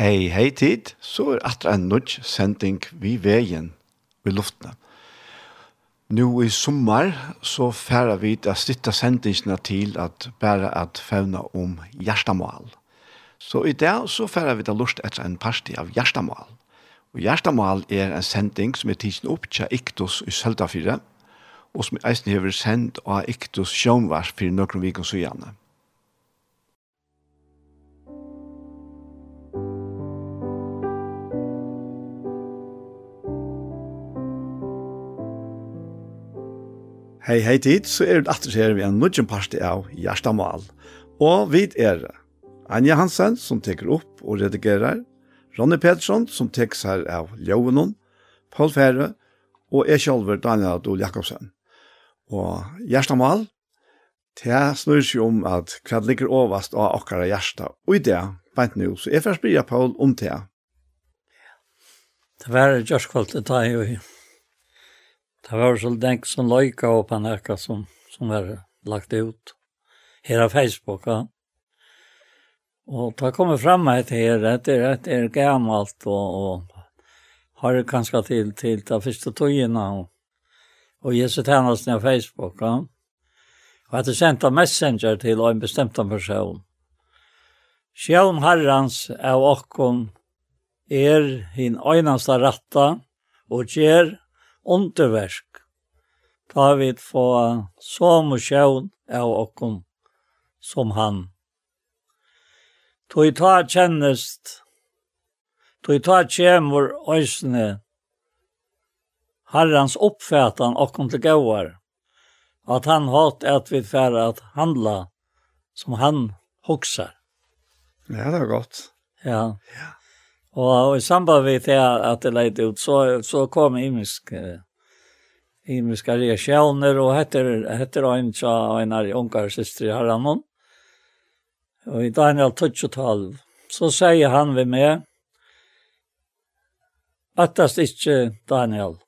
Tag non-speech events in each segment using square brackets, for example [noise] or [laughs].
hei, hei tid, så er atra en nudge sending vi veien i luftene. Nå i sommer så færer vi til å sitte sendingene til at bare at fevne om hjertemål. Så i dag så færer vi til lust etter en parti av hjertemål. Og hjertemål er en sending som er tidsen opp til Iktus i Søltafire, og som eisen hever sendt av Iktus Sjønvars for noen vikens og gjerne. Hei, hei tid, så er det atter her vi en nødgjent parti av Gjerstamal. Og vi er Anja Hansen, som teker opp og redigerer, Ronny Pedersen, som teker seg av Ljøvenon, Paul Fære, og jeg selv, Daniel Adol Jakobsen. Og Gjerstamal, det snur seg om at hva ligger overast av akkara Gjersta, og i det, beint nå, så jeg først blir Paul om det. Det var Gjørskvold, det tar jeg jo Det var så den som løyka upp en som, som var lagt ut. Hela Facebook, ja. Och det kommer fram ett her, det er, det är gammalt och, og har det kanskje til, till de första togene, och, och ger sig tjänast på Facebook, ja. Och att det sända messenger till en bestemt person. Själv herrens av okkon er hin øyneste ratta og gjør underverk. Ta vi få som og sjøen av okkom som han. Toi ta kjennest, toi ta kjemur òsne, herrans oppfætan okkom til gauar, at han hatt at vi færa at handla som han hoksar. Ja, det var godt. Ja. Ja. Og i samband med det at det leit ut, så, så kom imisk, imiska reaksjoner, og heter, heter en tja en av ungar i Haranon. Og i Daniel 12, så sier han ved meg, Attast ikkje, Daniel.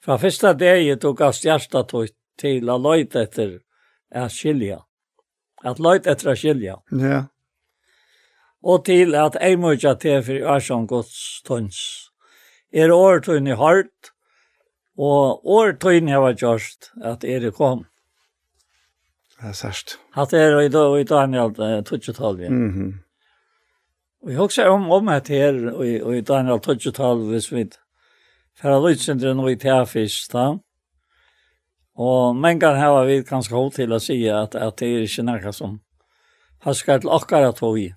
Fra fyrsta degi du av hjarta tog til a loit etter a skilja. At loit etter a skilja. Ja og til at ei mykja til for ærsson gods tøns. Er åretøyne hardt, og åretøyne har vært gjørst at er kom. Det er sørst. At er i dag, i dag er det tøtjetal, ja. Mm -hmm. Og jeg husker om, om at her, og i Daniel 12 hvis vi færa løytsindre nå i teafis, da. Og men kan har vi kanskje hold til å si at, at det er ikke nærkast som har skart til akkara tog i.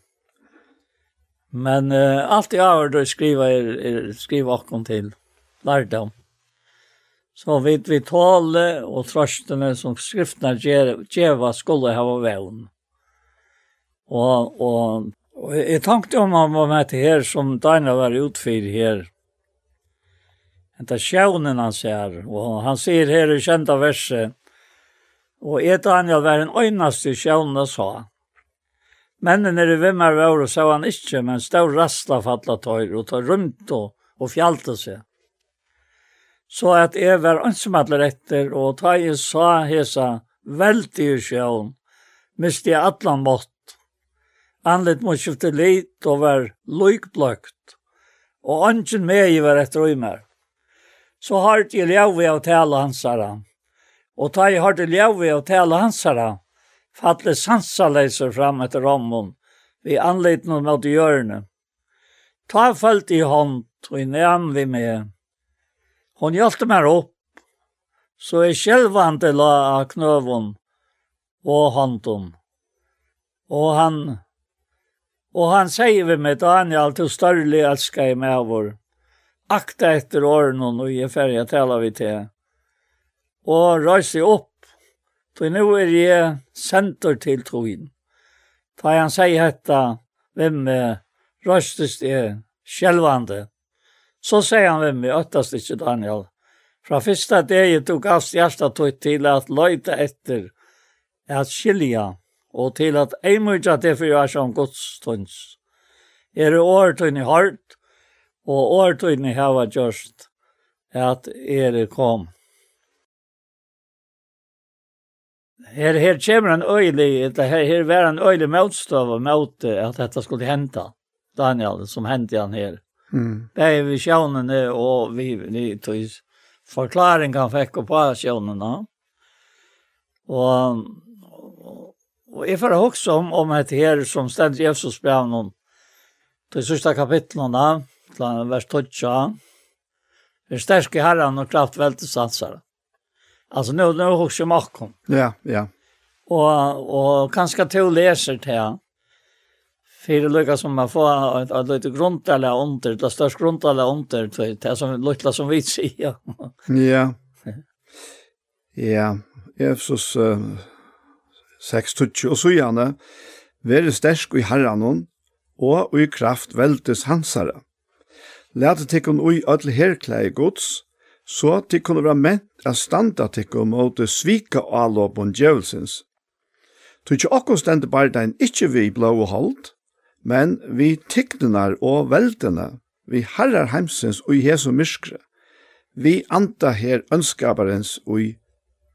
Men uh, allt i över då skriva er, er skriva åkon till lärdom. Så vet vi tale och trøstene som skriftene geva skulle ha vevn. Og, och och jeg tenkte om han var med till her som Daniel var utfyr her. Det er sjøvnen han ser och han ser her i kända verset. Och ett Daniel var en öjnaste sjånen sa. Männen nere vid mig vår och så han inte, men stod rastla fattla tøyr och tar runt och, och fjallte sig. Så att jag var önsumadler etter, och ta i sa hesa väldig sjön, miste jag allan mått. Anlet mot skifte lit och var lojkblökt, och önsken med i var ett rymmer. Så har jag till jag vi av tala hansara, och ta i har till jag vi av tala hansara, falle sansaleiser fram etter rammen, vi anleit noen mot hjørne. Ta falt i hånd, og i nevn vi med. Hon hjelte meg opp, så jeg sjelvande la av knøvun og hånden. Og han, og han sier vi med Daniel til større elsker jeg med vår. Akta etter årene, og jeg ferie taler vi til. Og røyste opp For nå er jeg senter til troen. Da han sier dette, hvem røstest er sjelvande, så sier han hvem er øttast ikke Daniel. Fra første dag tok av hjertet tog til at løyte etter, at skilja, og til at eimurja det for jeg som godstånds. Er det åretøyne hardt, og åretøyne hava gjørst, at er det kom. her her kommer en øylig, eller her, her var en øylig motstøv og mot at dette skulle hente, Daniel, som hente han her. Mm. Det er vi sjånene, og vi, vi tog forklaring han fikk på sjånene. Og, og, og jeg får også om, om et her som stendt Jesus brev noen, til siste kapitlene, til vers 12, Det er sterske herren og kraft veltesatsere. Alltså nu nu hos ju Markon. Ja, ja. Och och kanske till läser till det lukka som man får ett, ett lite grunt eller under, det störst grunt eller under, det som lukka som vi säger. Ja. [laughs] Ja, Efesus uh, 6-20, og så gjerne, være stersk i Herren og i kraft veltes hansare. Læte tikkun ui ödel herklæg gods, så at de kunne være ment av standa tikkum mot svika avlåpen djevelsens. Tu ikke okkur stendte den ikkje vi blå og holdt, men vi tikkunar og veldene, vi herrar heimsens og i Jesu myskre, vi anta her ønskaparens og i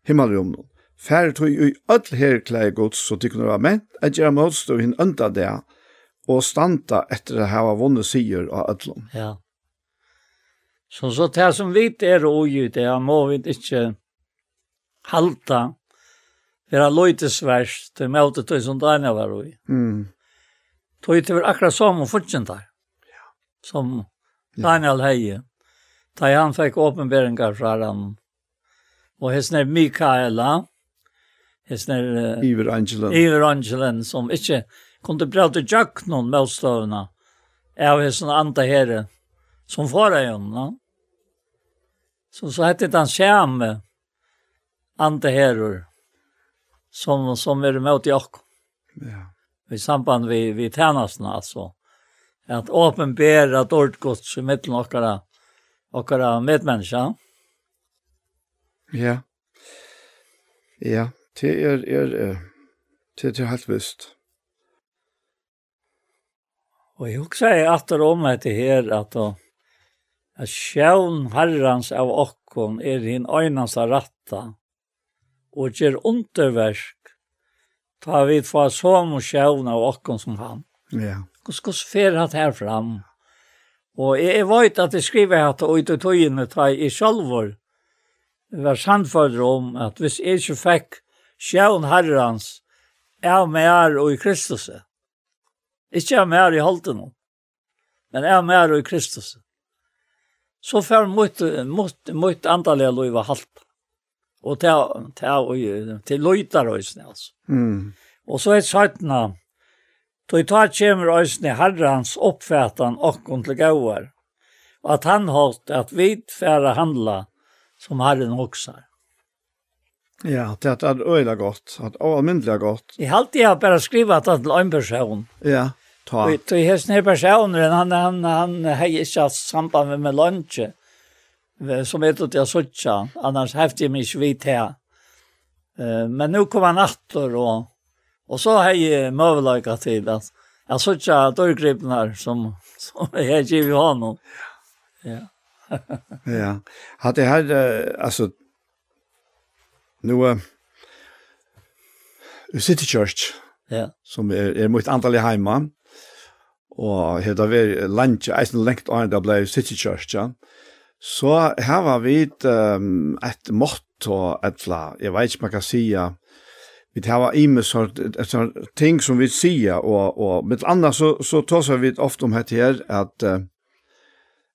himmelrumnum. Fær tog i öll her klei gods, så tikkunar være ment at gjerra motstå hin ønda det, og standa etter å hava vunnet sier av öllum. Ja. Så så det som vi er og i det, må vi ikke halta, vera løytesverst, det møte tog som Daniel var og. Mm. Tog det var akkurat som og fortsatt der, som Daniel heie, da han fikk åpenberingar fra han, og hessner Mikaela, hessner uh, Iver Angelen, Iver Angelen, som ikke kunne prate jakk noen møtstøvna, av hesten andre herre, som får jeg henne, Så så heter den skjerme ande herrer som, som er med til Jakob. Ja. I samband vi, vi tjennasene, altså. At åpenbære at ordgods i midten okkara, okkara medmenneska. Ja. Ja, det er, er, det er helt visst. Og jeg husker jeg etter om etter her, at, at at sjævn herrans av okkon er hin øynans ratta, og ger underverk, ta vi få som sjævn av okkon som han. Ja. Hvordan skal fer hatt her fram? Og jeg vet at jeg skriver hatt og ut og tøyene ta i sjalvor, var sannfører om at hvis jeg ikke fikk sjævn herrans, er med her og i Kristus. Ikke er med her i halten, men er med her og i Kristus så får mot mot mot antallet lov halt. Och ta ta och till löjtar och snälls. Mm. Och så är sjutton Då tar kommer ösne herrans uppfätan och kontlgåar. Och att han har att vid färra handla som herren också. Ja, det är öjla gott, att allmäntliga gott. Jag har alltid bara skrivit att det är en person. Ja. Ta. Och det är snä personer han han han hejer sig samband med med lunch. Som vet att jag såcha. Annars häfte jag mig svit här. Eh men nu kom han åter och och så hejer mövlaka till att jag såcha dörrgripnar som som jag ger vi honom. Ja. [laughs] ja. Hade här alltså nu City Church. Ja. Som är er, är er mot antal hemma og hei da vi landje, eisen lengt an da blei City Church, ja. Så her var vi um, et motto, et fla, jeg vet ikke man kan sija, vi tar var imme sånt ting som vi sier og og med andra så så tar vi ofte om här här att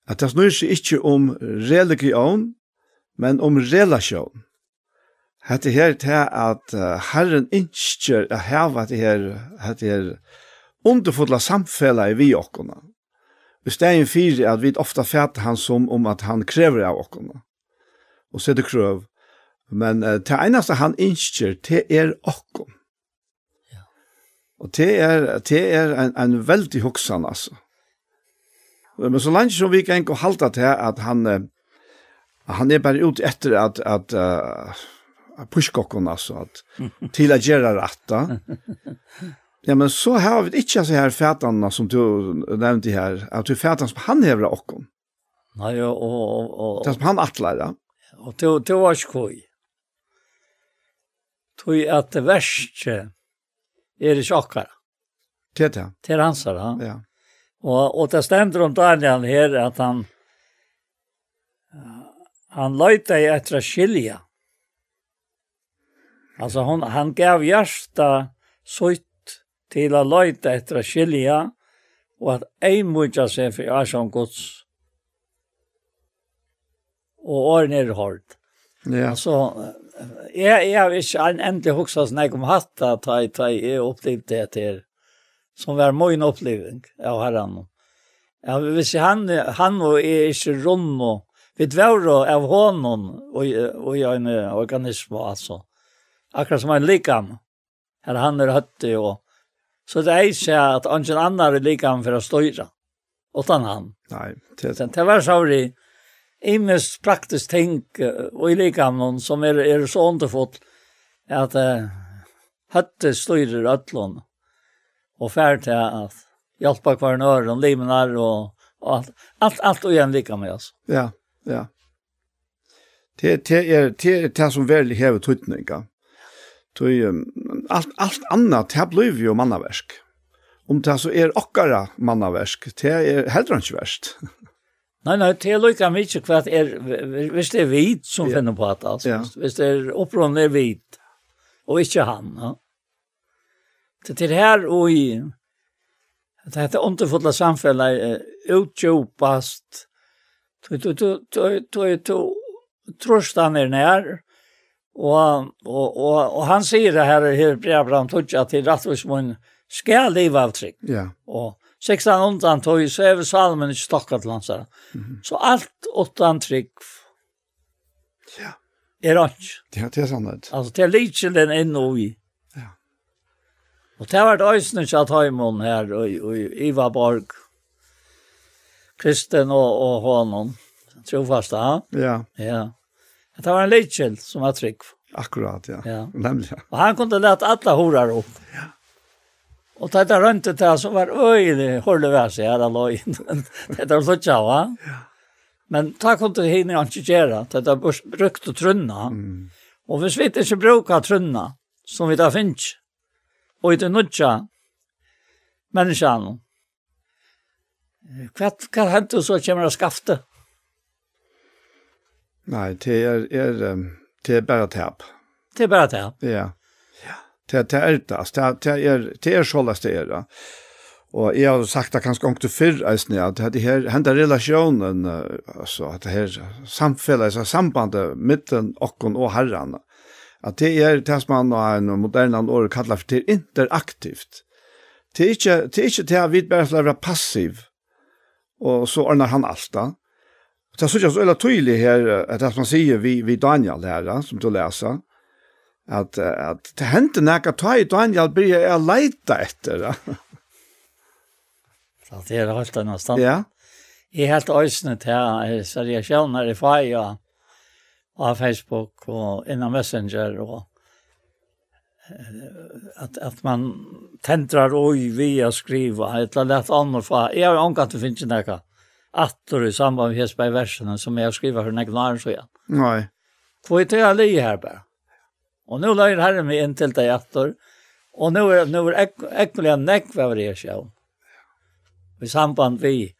att det snur seg inte om religion men om relation. Hette her til at Herren innskjer å heve det her, hette her underfulla samfella i vi okkona. Vi stegin fyrir at vi ofta fæta han som om at han krever av okkona. Og det krøv. Men uh, det einaste han innskjer, det er okkon. Ja. Og det er, det er en, en veldig hoksan, altså. Men så langt som vi kan ikke halda til at han, uh, han er bare ute etter at, at uh, pushkokken, altså, at, til å gjøre rett, Ja, men så har vi ikke så her fætene som du nevnte her, at du fætene som han hever av oss. Nei, og... og, og det som han atler, ja. Og det, det var ikke koi. Tog at det verste er ikke akkurat. Det er det. Det er hans, ja. Ja. Og, og det stender om Daniel her at han han løyte etter å skilja. Altså, hon, han gav hjärsta sitt til å løyte etter å skilja, og at ei mykja seg for jeg som gods. Og åren er hård. Ja. Så jeg, jeg har ikke en endelig hoksa som jeg kom hatt da, da jeg opplevde det til, som var min oppleving av herren. Ja, hvis han, han og jeg er ikke rundt og vi dvaro av honom og, og i en organisme, altså. Akkurat som en likam. Her han er høtti og Så det er ikke at ingen annan är lika for å støyre. Utan han. Nej. Det, det, det var så vi är mest praktiskt tänk och i lika någon som är, är så underfått at uh, hötte styrer ötlån og fær til at hjälpa hver en öron, limnar og, och alt, alt, allt och igen lika med oss. Ja, ja. Det, det, är, det är det som väl häver tutningar. Tøy alt alt annað ta blir ju mannaverk. Om ta så er okkara mannaverk, det er heller inte värst. Nei, nei, det er lykka mykje hva er, hvis det er vit som ja. finner på at alt, ja. hvis det er opprånden er vit og ikke han. Ja. Det er her og i, det heter underfotla uh, utjopast, du, du, du, du, du, du, du, du, du, Og, og, og, og han sier det her her i Hebreabram Tudja til Rattvismun, skal leva av trygg. Ja. Og 16 undan tog, så er vi salmen ikke stokka til hans her. Mm -hmm. Så alt utan trygg ja. er ikke. Det, det er sannhet. Altså, det er liten den inn og i. Ja. Og det har vært øyne til at Høymon her, og, og Iva Borg, Kristen og, og Hånon, trofaste, ja? Ja. Ja. Att det var en Leichel som var trygg. Akkurat, ja. ja. [laughs] Nämligen. Och han kunde lätt alla horar upp. Ja. Och det där runt det som var öjlig, håller vi här sig här alla in. det där så tja, va? Ja. Men ta kunde hinner han inte göra. Det där brukt och trunna. Mm. Och hvis vi inte brukar trunna, som vi där finns, och inte nudja människan, Hva, hva hentet så kommer det skaffa Nei, det er, er, det er bare tap. Det er bare tap? Ja. ja. Det, det er det, det det er, det er såles det er. Og jeg har sagt det kanskje ikke før, eisen, at det her hender relasjonen, altså, at det her samfunnet, altså sambandet midten okken og herrene, at det er det som man har en moderne år kallar for det interaktivt. Det er ikke det, er ikke det at vi bare skal være passiv, og så ordner han alt da. Så jeg synes det er tydelig her, at det man sier vi, vi Daniel her, som du leser, at, at det hendte nekka ta i Daniel blir jeg leita etter. Da. Så det er helt annet stand. Ja. Jeg er helt øysene til seriøsjoner i feia av Facebook og innan Messenger og at, at man tentrar oi via skriva ett lätt annet för jeg har omgatt det finns inte några attor i samband med Hesberg verserna som jag skriver för några år så sedan. Nej. Kvite jag li här bara. Och nu lägger herren mig in till dig attor. Och nu är nu är äckliga näck vad det är så. I samband vi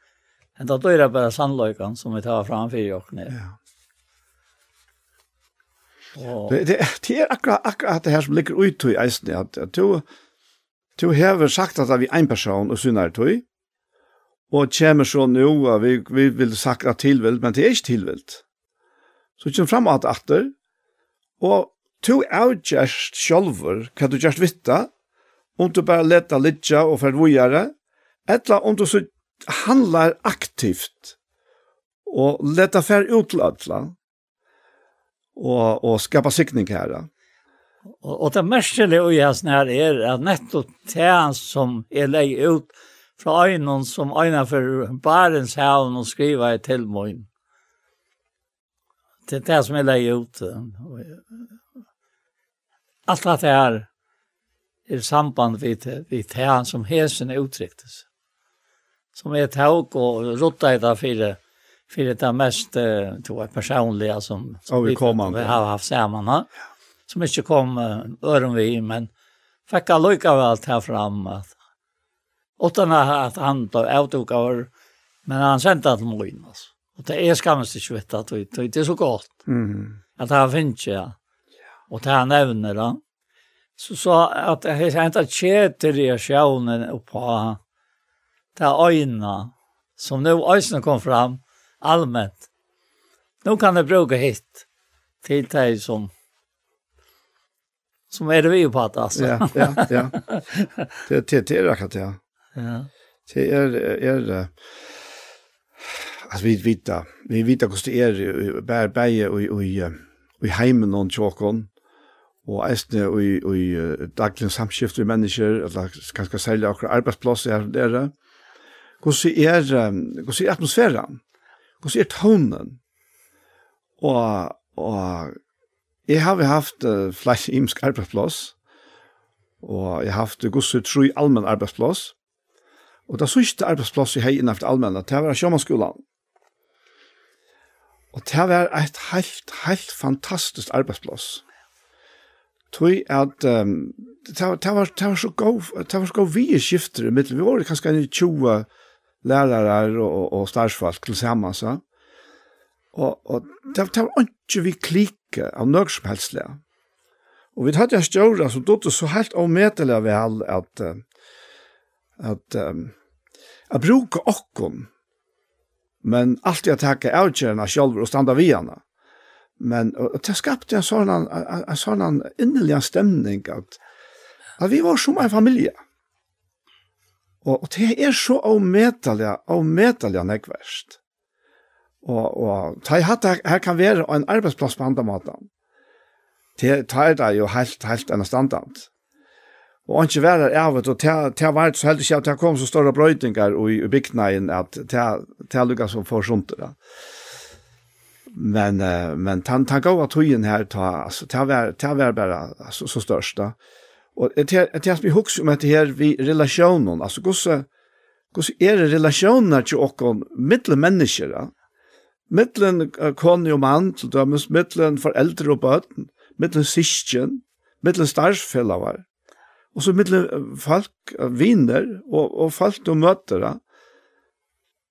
Men då är det bara sandlökan som vi tar fram framför oss ner. Ja. Och... Det, det, det er akkurat, akkurat det her som ligger ut i eisen, at, at du, du har sagt at vi en person og synner tog, og kommer så nu, og vi, vi vil sakra tilvilt, men det er ikke tilvilt. Så vi kommer fram at atter, og to just sjolver, kan du just vitta, om du bare leta litja og ferdvujare, etla om du så handlar aktivt, og leta fer utladla, og, og skapa sikning her. Og, og det mest og i hans her er at nettopp det som er leie ut, fra øynene som øynene for barens havn og skriva i tilmøyen. Det er det som jeg leier ut. Alt det her er i samband vid, vid det han som hesen er uttryktes. Som er tåg og rotta i det fire, fire det mest tror jeg, personlige som, som vi, vi har haft sammen. Ha? Som ikke kom øren vi, men fikk jeg lykke väl ta fram at Utan att han då avtog av men han sände att Moin alltså. Och det är skamligt att veta att det är så gott. Mm. Att han finns ja. Och det han nämner då. Så så att det är inte att tjäter i på det här som nu öjna kom fram allmänt. Nu kan det bruka hit till dig som som är det vi på att alltså. Ja, ja, ja. Det är det är det ja. Ja. Det er, är altså vi vet da, vi vet da hvordan det er, bare bäge och och och i hemmen någon chokon och ästne i, och daglig samskift med mennesker, eller kanske sälja och arbetsplatser här där. Hur det är hvordan er atmosfæren? Hvordan er tonen? Og, og jeg har haft uh, flere imsk arbeidsplass, og jeg har haft gosset tro i allmenn arbeidsplass, Og det sørste arbeidsplass jeg heien innenfor allmennet, det var sjømannsskolen. Og det var et helt, helt fantastisk arbeidsplass. Tøy at um, det, var, det, var, det var så god, det var så god vi skifter i middel. Vi var kanskje en 20 lærere og, og, og starsfalt til sammen, så. Og, og det, det var ikke vi klikke av noe som helst. Og vi hadde en stjøra som dotter så helt avmetelig vel at uh, at um, at bruka okkom men allt jag tacka outgerna själv och standa vi henne. Men och det skapte en sån en, en sån en innerlig stämning att att vi var som en familj. Och och det är så omätliga omätliga näkvärst. Och och det her, här kan vara en arbeidsplass på andre måten Det tar det ju helt helt en standard. Og ikke være av det, og til var så heldig ikke at det kom så store brøytingar i bygdneien at til lukka som får sånt. Da. Men, men han tan gav at tøyen her, til var, var bare altså, så størst. Da. Og til at vi husker om dette her vi relasjonen, altså hvordan, hvordan er det relasjoner til okken mittel mennesker, ja? mittelen kone og mann, til dømes mittelen foreldre og bøten, mittelen syskjen, mittelen starffellavar, Og så mittel folk, viner, og, og folk du møter da.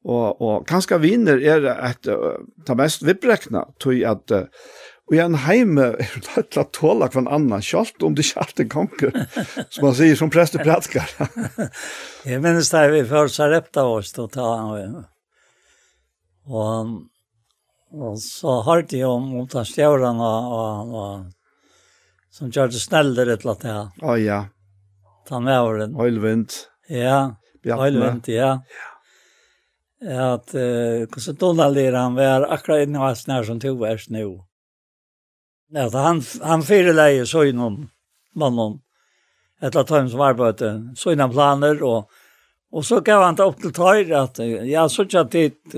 Og, og kanskje viner er et, uh, det mest vibrekna, tog at uh, [laughs] [laughs] Og i en heime er det lett å tåle en annen, selv om det ikke alltid konger, som man sier som prester prætkar. jeg minnes det vi først har repta oss til å ta han. Og, og så har de om mot hans stjøren og, og, og som gjør det snellere til at det. Å ja ta med over den. Høylvind. Ja, høylvind, ja. Ja. At, uh, hvordan Donald er han var akkurat inne hos nær som tog vers nå. At han, han fyrer leie så innom mannen, etter at han som arbeidde, så innom planer, og, og så gav han det opp til tøyre at, ja, så ikke at dit,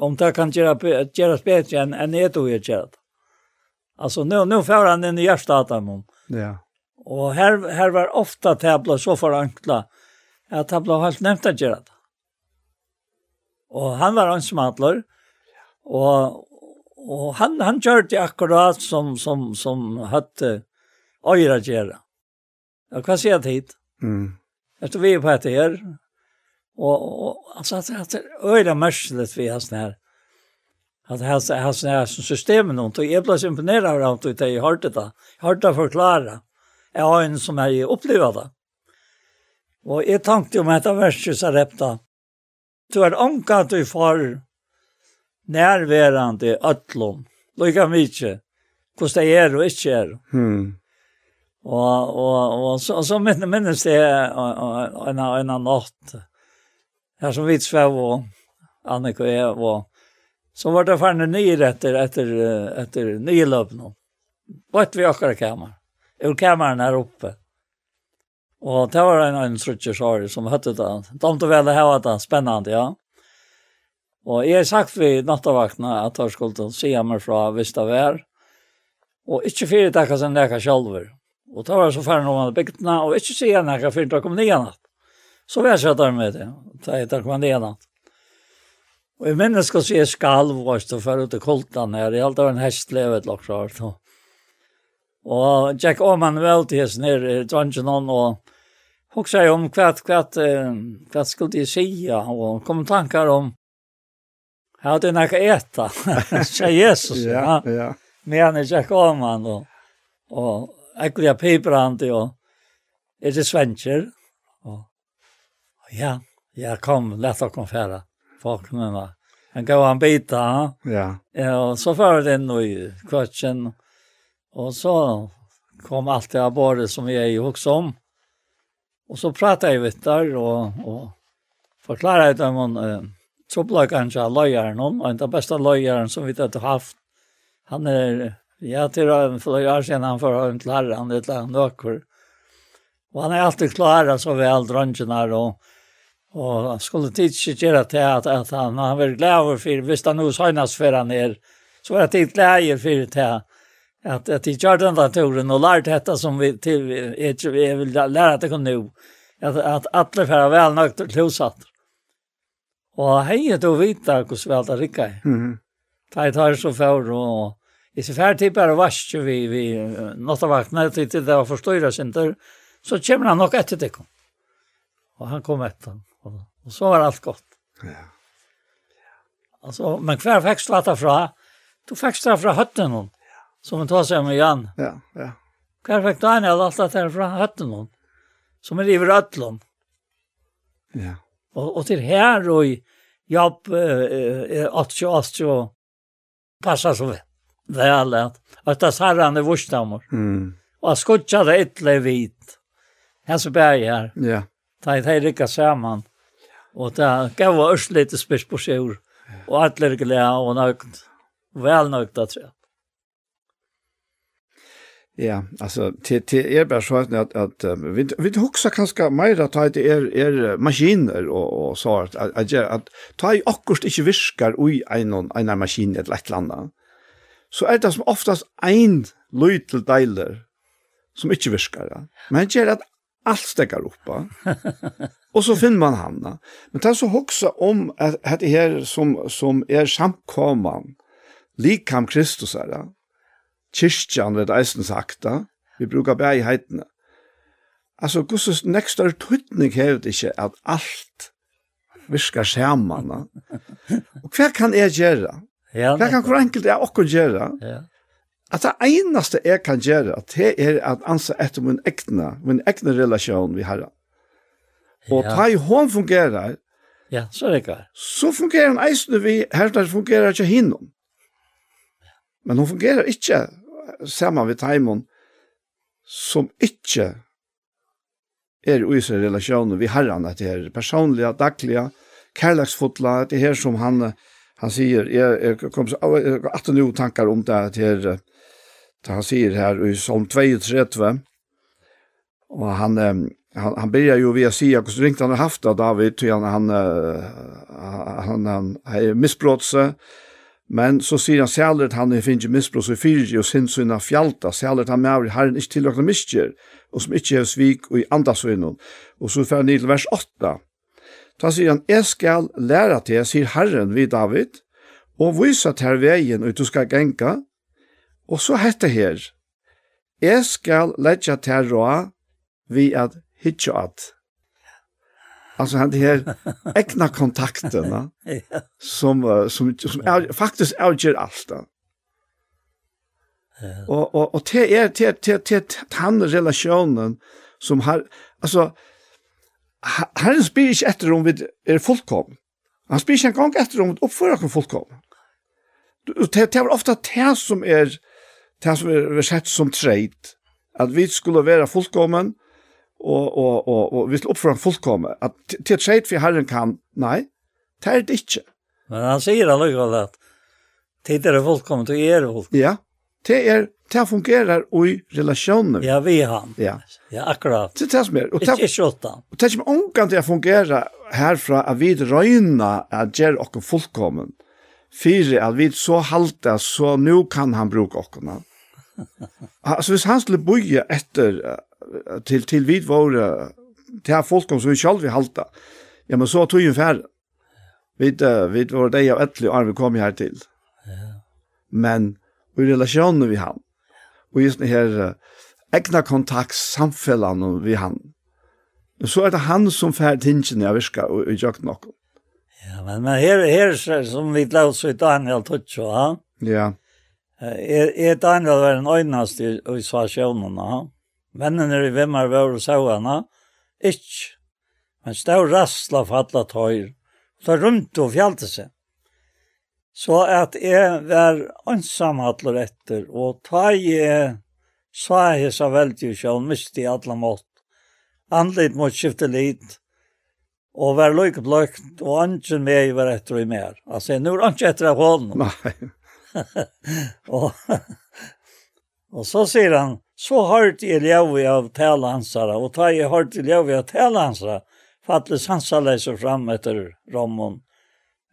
om det kan gjøre, gjøres bedre enn en jeg tog gjør det. Altså, nå, nå får han inn i hjertet av dem. Ja. Og her, her var ofta tabla så forankla at han ble helt nevnt å gjøre det. Og han var en smadler, og, og han, han gjør det akkurat som, som, som hadde øyre å gjøre. Og hva sier jeg tid? Mm. Efter vi er på etter her, og, og altså, at det er øyre mørselig vi har sånn her, at hans hans hans systemen och jag blev imponerad av att jag hörde det. Jag hörde förklara jeg har en som jeg opplever det. Og jeg tenkte om etter verset så repte Du er anka du far nærværende øtlom. Lykke mye. Hvordan det er og ikke er. Hmm. Og, og, og, så, og så minnes det en, en, av natt. Her som vi svev og Annika og jeg og Så var det fannet nye etter, etter, etter nye løpene. Vart vi akkurat kammer ur kameran her oppe. Og det var en annen sorry som høtte det. De tog vel det var det spennende, ja. Og jeg har sagt vi nattavaktene at jeg skulle se meg fra hvis det var. Og ikke fire takket som jeg selv. Og det var så færre noen av bygdene, og ikke si henne jeg fyrte kom nye natt. Så var jeg satt der med det. Da jeg kom nye natt. Og jeg minnes skal si skalv, og jeg stod for ut i kultan her. Jeg halte av en hestlevet, lakksart. Og Og Jack Oman vel til hans her, drangen hon, og hoksa om hva, hva, hva skulle de sija, og kom tankar om, ja, det er nekka eta, [laughs] sier Jesus, ja, ja. Men er Jack Oman, og, og ekkert jeg pibrandi, og er det svensker, og, og ja, jag kom, lett å kom færa, folk med meg. Han gav han bita, ja. ja og så fyrir det inn i kvartsen, og Och så kom allt det här bara som vi är också om. Och så pratade jag vet där och, och förklarade dem om eh, trubbelkanske løyeren, og den beste løyeren som vi har haft. Han er, ja, til å flere år siden han får en klarer, han er en nøkker. Og han er alltid klarer så vel drøngen her, og, og skulle tidsi gjøre til at, at han, han var glad for, hvis han nå søgnes for han er, så var det tid glad for til att att i den där turen og lært dette som vi till är vi vill lära att det nu att att alla för väl nökt klosat. Och hej då vita hur så väl det rika. Mhm. Ta tar så for og i så fær typ bara vask vi vi något av vakna til det var förstöra center så kommer han nok efter det kom. Och han kom efter och så var allt gott. Ja. Alltså men kvar faktiskt vart fra. Du faktiskt fra hötten hon. Som han tar seg med Jan. Ja, ja. Hver fikk Daniel alt dette her fra høtten hon. Som er i Rødlund. Ja. Og, og til her og i jobb eh, at jo passer så vel. At at det er han i vursdammer. Mm. Og at skutja det ytterlig vidt. Her så bär her. Ja. Da i det rikka sammen. Og det gav oss lite spørsmål. Og alle er glede og nøgt. Vel nøgt, tror jeg. Ja, alltså till till er bara så att att, att vi vi huxar kanske mer att det är är maskiner och och så att att, att ta i akkurat inte viskar i en en maskin eller ett landa. Så är det som oftast en liten delar som inte viskar. [laughs] Ja. Men det är att allt stäcker upp. och så finner man hamna. Men det är så huxa om att det här som som är samkomman likam Kristus här. Ja kyrkjan ved eisen sakta, vi brukar bæg i heitene. Altså, gusses nekstar tøytning hevet ikkje at alt virkar saman. Og hva kan jeg gjøre? Ja, hva kan hver enkelt jeg okkur gjøre? Ja. At det einaste jeg kan gjøre, det er at ansa etter min egna, min egna relasjon vi har. Og ja. ta i hånd fungerer, ja, så er det ikke. Så fungerer han eisne vi, her der fungerer ikke hinnom. Men hun fungerer ikke sammen vi Taimon, som ikke er i sin relasjoner vi herren, at det er personlige, daglige, kærleksfotla, at det her som han, han sier, jeg, jeg kom at det tankar om det, at det er, han sier her i Psalm 32, og han, han, han börjar ju via Sia, och så ringt han har haft av David, till han, han, han, han, han, han, han, han, Men så sier han særlig at han er finnes misbrus så fyrir og sin av fjalta, særlig at han med avri herren ikke tillåkna miskjer, og som ikke er svik og i andasvinnen. Og så fer han til vers 8. Da sier han, jeg skal læra til, sier herren vid David, og vise til veien og du skal genka, og så heter her, jeg skal læra til råa vi at hitja at alltså han det här [laughs] egna kontakterna som som som är, faktiskt avgör allt. Och och och det är det det det han relationen som har alltså han spelar inte efter om vi är fullkom. Han spyr ikke engang efter om vi uppför oss fullkom. Det, det var ofta det som är det som är sett som treit. att vi skulle vara fullkommen, og, og, og, og vi skal oppføre en fullkomme. At til et skjeit for Herren kan, nei, det er det ikke. Men han sier allikevel at tid er fullkomme, du er fullkomme. Ja, det er det fungerar i relationer. Ja, vi han. Ja, ja akkurat. Det er det som er. Og det ikke ikke Og det er ikke omgang til å fungere herfra at vi røyna at gjør okken fullkommen. Fyre at vi så halte, så nu kan han bruke okkene alltså hvis han skulle boja efter till till vid våra till här folk som vi själva halta. Ja men så tog ju färd. Vi vi var det jag år vi kom här till. Ja. Men i relationen vi han. Och just det här egna kontakt samfällan vi han. Och så är det han som färd tingen jag viska och jag knock. Ja, men men här här som vi låtsas i Daniel Tucho, ja. Ja. Er er Daniel var den øynast i, i svarsjøvnene. Vennene i Vimmar var og sauene. Ikke. Men stod rastla for alle tøyr, Så rundt og fjalte seg. Så at jeg var ønsam alle etter. Og ta jeg sa jeg så veldig sjøvn, miste i alle mått. Andlit mot skifte litt. Og var lykkebløkt, og ønsken meg var etter og mer. Altså, nå er ønsken etter av hånden. Nei. [laughs] og, og så sier han, så hørt jeg ljøve av tale hansara, og ta jeg hørt jeg ljøve av tale hansara, fattelig sansa leser fram etter rommen,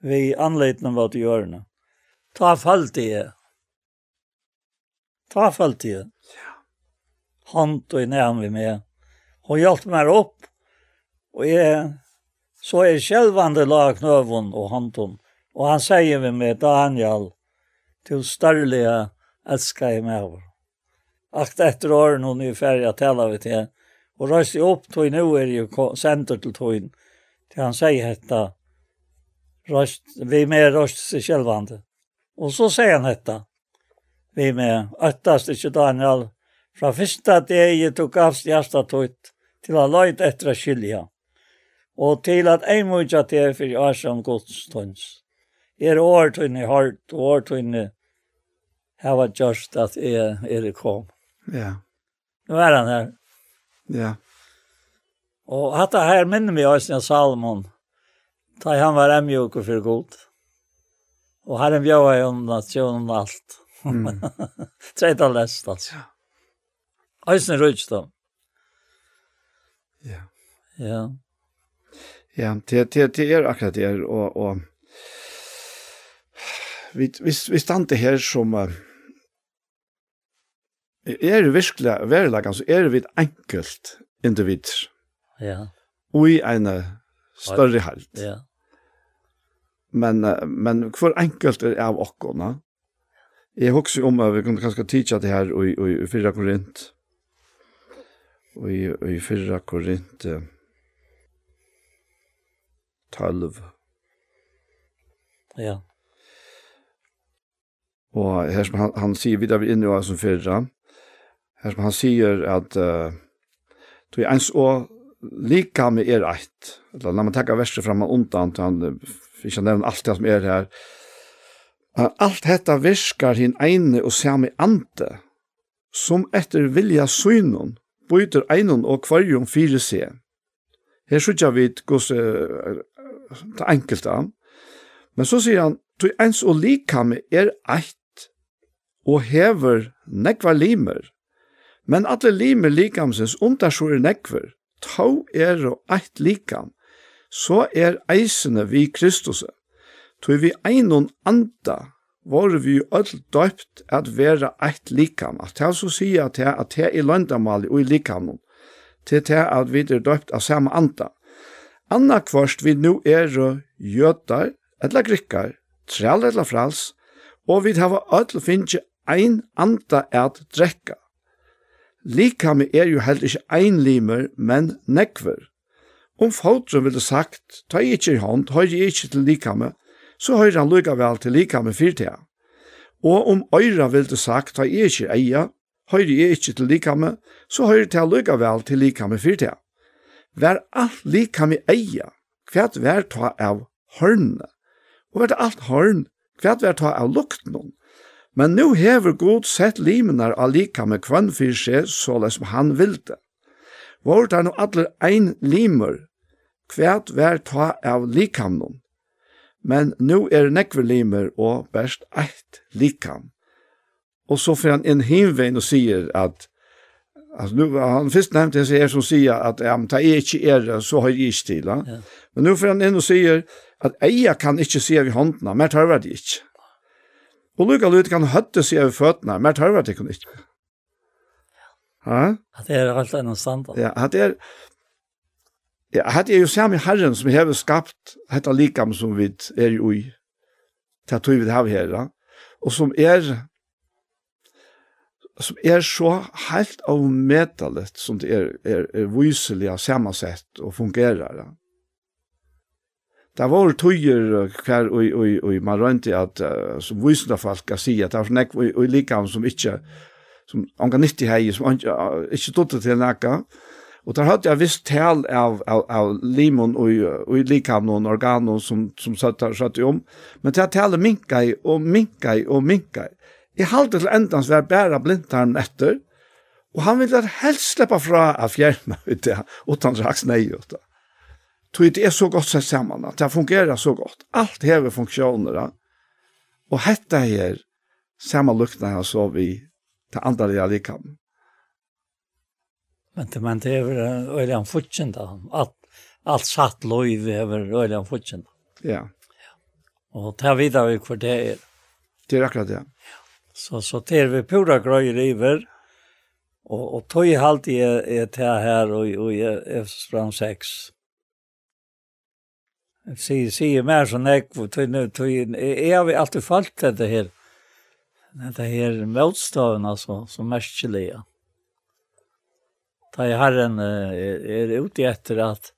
vi anleitene var til hjørne. Ta falt jeg. Ta falt jeg. Hånd og i nærm vi med. Hun hjelpte meg opp, og jeg, så er sjølvande la knøven og hånden. Og han sier vi med Daniel, till starliga elsker jeg med over. Akt efter åren hon er ferdig, att tala vi til. Och röst jag upp til nu er ju center til tog til han sier dette. Røst, vi med røst seg självande. Och så sier han dette. Vi med öttast ikke Daniel. Fra første dagen tog avst av hasta tog till att löjt efter att skilja. Och til at en til for jeg er som godstånds er årtøyne hardt, og årtøyne her var just at jeg er kom. Ja. Nå er han her. Ja. Og hatt det her minner vi oss av Salomon, da han var emjuk og for god. Og herren bjøy om nasjonen alt. Mm. [laughs] Treit av lest, altså. Ja. Øysen røyts da. Ja. Ja. Ja, det, det, det er akkurat det, og, og vi, vi, vi stande her som uh, er det virkelig verlagan, så er vi et enkelt individ. Ja. Og i en større halt. Ja. Men, uh, men hvor enkelt er av okkona. Jeg husker om at vi kunne kanskje tidsa det her i, i, i fyrra korint. Og i, i fyrra korint uh, 12. Ja. Og her som han, han sier, vi er inne i oss som fyrra, her som han sier at uh, du er ens og lika med er eit. Eller, når man tenker verset fram og undan, han, ikke nevne alt det som er her, Alt dette virkar hin eine og sami ante, som etter vilja synon, byter einon og kvarjon fire se. Her sykja vi gos uh, det enkelte, men så sier han, «Tui ens og likame er eit, og hever nekva limer. Men alle limer likamsens undersjore nekver, tå er og eit likam, så er eisene vi Kristuset. Tog vi einon anda, var vi jo öll døypt at vera eit likam. At det så sier at det at det er løndamal løndamali og i likamon, til det at vi er døypt av samme anda. Anna kvart vi nu er jøtar, eller grikkar, trell eller frals, og vi hava öll finnje ein anda at drekka. Likami er jo heller ikkje ein limer, men nekver. Om fotren ville sagt, ta i ikkje i hånd, høyr i ikkje til likame, så høyr han lukka vel til likame fyrtida. Og om øyra ville sagt, ta i ikke eia, høyr i ikkje til likame, så høyr til lukka vel til likame fyrtida. Vær alt likame eia, kvært vær ta av hørnene, og vær alt hørn, kvært vær ta av lukten, Men nu hever god sett limenar allika med kvann fyrir seg, såles som han vilde. Vårt er no atler ein limer, kvært vær ta av likamnon. Men nu er nekve limer og best eit likam. Og så får han inn himvein og sier at Altså, nu han først nevnte seg här som sier at ja, men ta er ikke er så har jeg ikke til. Ja. Men nu får han inn og sier at eia kan ikke se vid håndene, men tar det ikke. Og lukka lut kan høtte seg over føttene, mer tørver det kunne ikke. Ja? Det er alt enn standard. Ja, at det er... Ja, at det er jo samme herren som har skapt dette likam som vi er jo i. til at vi har her, da. Og som er som er så helt avmetallet som det er, er, er vyselig og sammansett og fungerer. Da. Det var tøyer hver og og og man rønte at uh, som visna folk kan si at det var nek og, og likam som ikke som angan nyttig hei som ikke, uh, ikkje dotter til nakka. Og der hadde jeg visst tal av, av, av limon og, og likam noen organer som, som satt der satt om. Men det talet minkai og minkai og minkai. Jeg halte til endans var bæra blindtarmen etter. Og han ville helst slippe fra av fjerna ut det, utan raks nei ut det tog det är så gott sett sammen, att det fungerar så gott. Allt hever funksjoner, Och detta her, samme lukna her, så vi till andra jeg liker. Men det man det är øyelig en fortjen da, Allt alt satt löv över øyelig en futchen. Ja. Och ta vidare hvor det er. Det er akkurat det. Så så ter vi pura grøy river. Och och tog halt i ett här och och i F 6 sier, sier mer sånn jeg, tog tog, jeg har alltid falt dette her, dette her motstående, altså, som merkelig, ja. Da jeg har en, er ute etter at,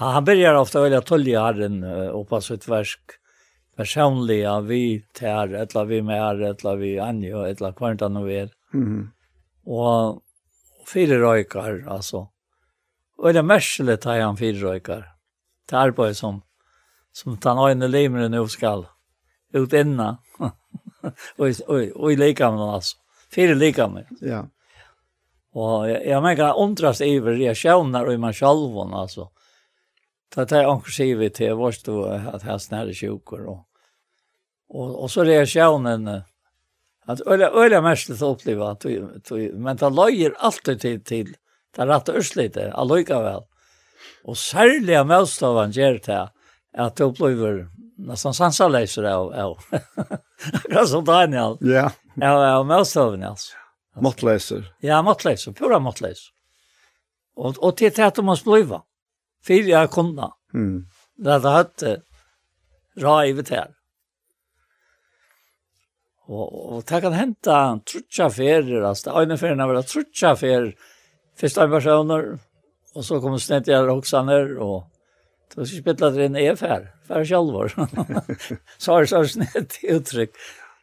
han börjar ofta velge tolja herren oppe av sitt versk, personliga, vi tær, etla vi med herre, etla vi anje, etla kvarntan vi er. Mm. Og fire røyker, altså. Og det er merkelig tar han fire røyker det arbeid som, som den øyne limer nå skal ut inna. og, og, og i likamen altså. Fyre likamen. Ja. Og jeg, jeg merker undras iver reaksjoner og i meg selv, altså. Det er anker sier vi til vår stå at her snære sjukker. Og, og, og så reaksjonen at øyla, øyla mest til å oppleve men det løyer alltid til, til det rette ørslitet, alløyga vel. Og særlig av medstavan gjør det at det opplever nästan sansaleiser av, av [laughs] akkurat som Daniel. Ja. Ja, av medstavan, altså. Måttleiser. Ja, måttleiser, pura måttleiser. Og, og til det at du man spliva. Fyra jeg kunne, Mm. Det hadde hatt ra i her. Og, og det kan hente trutja ferier, altså. Det er en øyne det er trutja ferier. Fyrst en personer, Och så kommer [laughs] [laughs] snett jag Roxaner och då så spelade det en EFR för självor. så har så snett uttryck.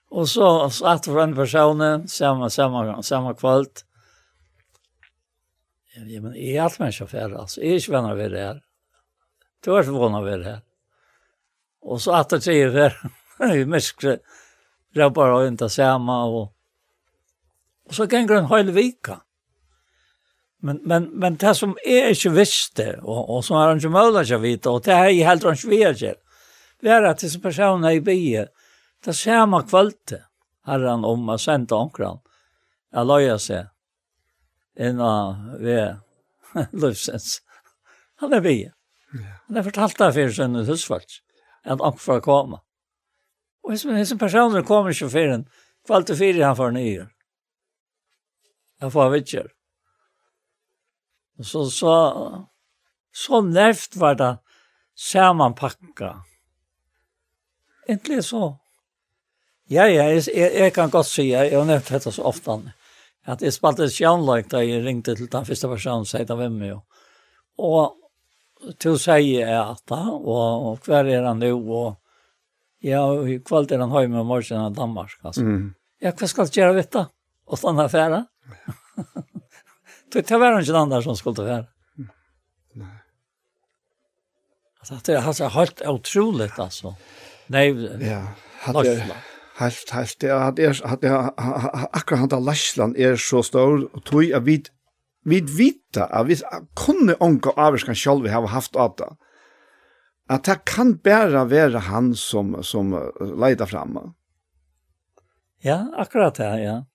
Och så satt för en person samma samma samma kväll. Ja men är allt människa för alltså är ju vänner vi där. Du är förvånad vid det här. Och så att det säger där. [laughs] Det är rabbar och inte samma och Och så gänger en hel vika. Men men men det som är inte visste och och som har inte möjlighet att veta och det är är helt rent svårt. Det är att som personer i bie det ser samma har herran om att sända omkran. Jag lojar sig. En av vi livsens. Han är bie. Han har fortalt det för sin husvart. Att omkran komma. Och dessa personer kommer inte för en kvalitet för han för nyer. Jag får vittjer. Så, så, så nervt var det sammanpakka. Egentlig så. Ja, ja, jeg, jeg, jeg kan godt si, jeg, har nevnt dette så ofte, at jeg spalte et kjønlag da jeg ringte til den første personen, sier det hvem jo. Og til å si at da, og, og hver er han nå, og ja, i kveld er han høy med morgen av Danmark, altså. Mm. Ja, hva skal jeg gjøre vet dette? Og sånn affære? Det var ikke den annan som skulle ta här. Nej. Alltså det har så helt otroligt alltså. Nej. Ja, hade helt helt det hade hade akkurat hade Lassland är så stor och tog jag vid vid vita att vi kunde onka avskan själv vi har haft av det. Att det kan bara vara han som som leder fram. Ja, akkurat det, ja.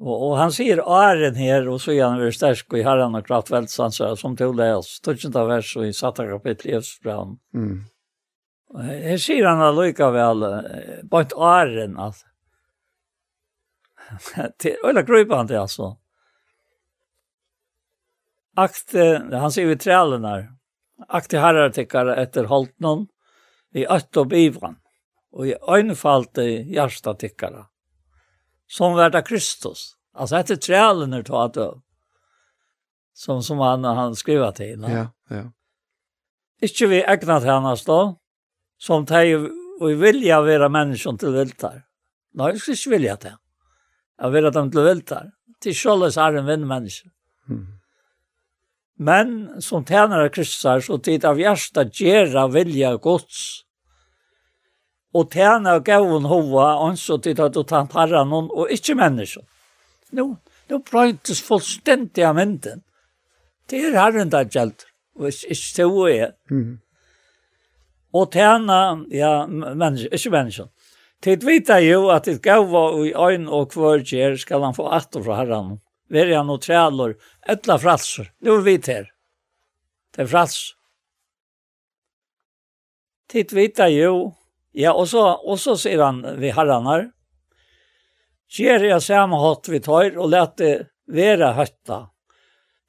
Og, og han ser æren her, og så är han väldigt og i herran och kraftväldsansar som tog det oss. Tusen av vers og i satta kapittel i Østbrand. Mm. Her ser han allika väl, bara inte ären alltså. [laughs] till öla grupa han til, altså. Akt, han ser vi trælen her, Akt i herrar etter holdt noen, i ött og bivran. og i øynefalt i hjärsta som värda Kristus. Alltså heter trälen när tar att som som han han skriver till. Ja, ja. Inte Ikke vi egna hennes då, som teg og vilja være menneskene til viltar. Nei, jeg skal ikke vilja det. Jeg vil at de til viltar. Til skjoldes er en vinn menneske. Mm. Men som tjener av Kristus så tid av hjertet gera vilja gods og tjene og gavun hova, og så til at du tar parra noen, og ikke mennesker. Nå, nå brøytes fullstendig av mynden. Det er herren der gjelder, og ikke ikke til hun er. Og tjene, ja, mennesker, ikke mennesker. Tid vita jo at et gava i øyn og kvørgjer skal han få atter fra herren. Ver han og trælor, etla fralser. Nå er vi her. Det er frals. Tid vita jo Ja, og så, og så sier han vi herren her, Kjer jeg samme hatt vi tar og let det være høtta.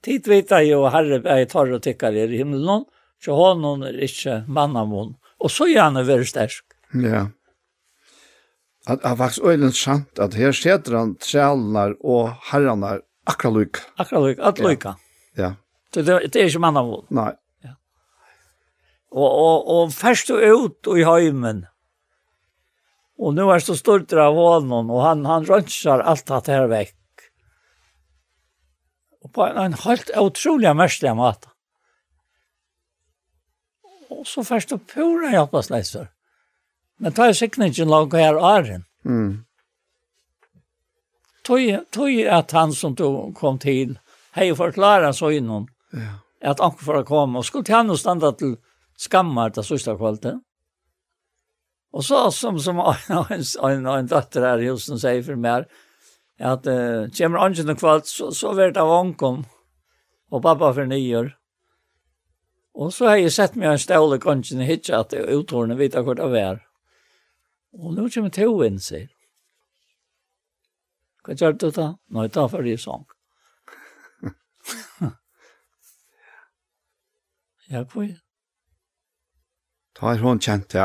Tid vita jo herre jeg tar og tykkar i himmelen, så honom er ikke mannamon. Og så gjerne veldig sterk. Ja. At det er faktisk øyne sant at her setter han trælnar og herranar akkurat lyk. Akkurat lykke, at lykke. Ja. ja. Så det, det er ikke mannamon. Nei. Ja. Og, og, og først du ut i heimen, Och nu är så stort av honom og han han rönsar alt det her vekk. Og på en, en helt utrolig mästare mat. Og så først och pura jag på släser. Men er sikkert ikke lag her är Mm. Tog tog at han som du kom til, hej förklara så innan. Ja. at han får komme, og skulle han og standa til skammar til sista kvällen. Og så som som en en en datter her i husen sier for meg, at uh, kommer ungen och kvalt, så så vart av onkom og pappa for nio Og så har jeg sett meg en ståle kanske hitcha att utorna vita hvor det er. Og nå kommer to inn, sier. Hva gjør du då? Nej, ta för det sånn. Ja, kvar. Da har hun kjent det,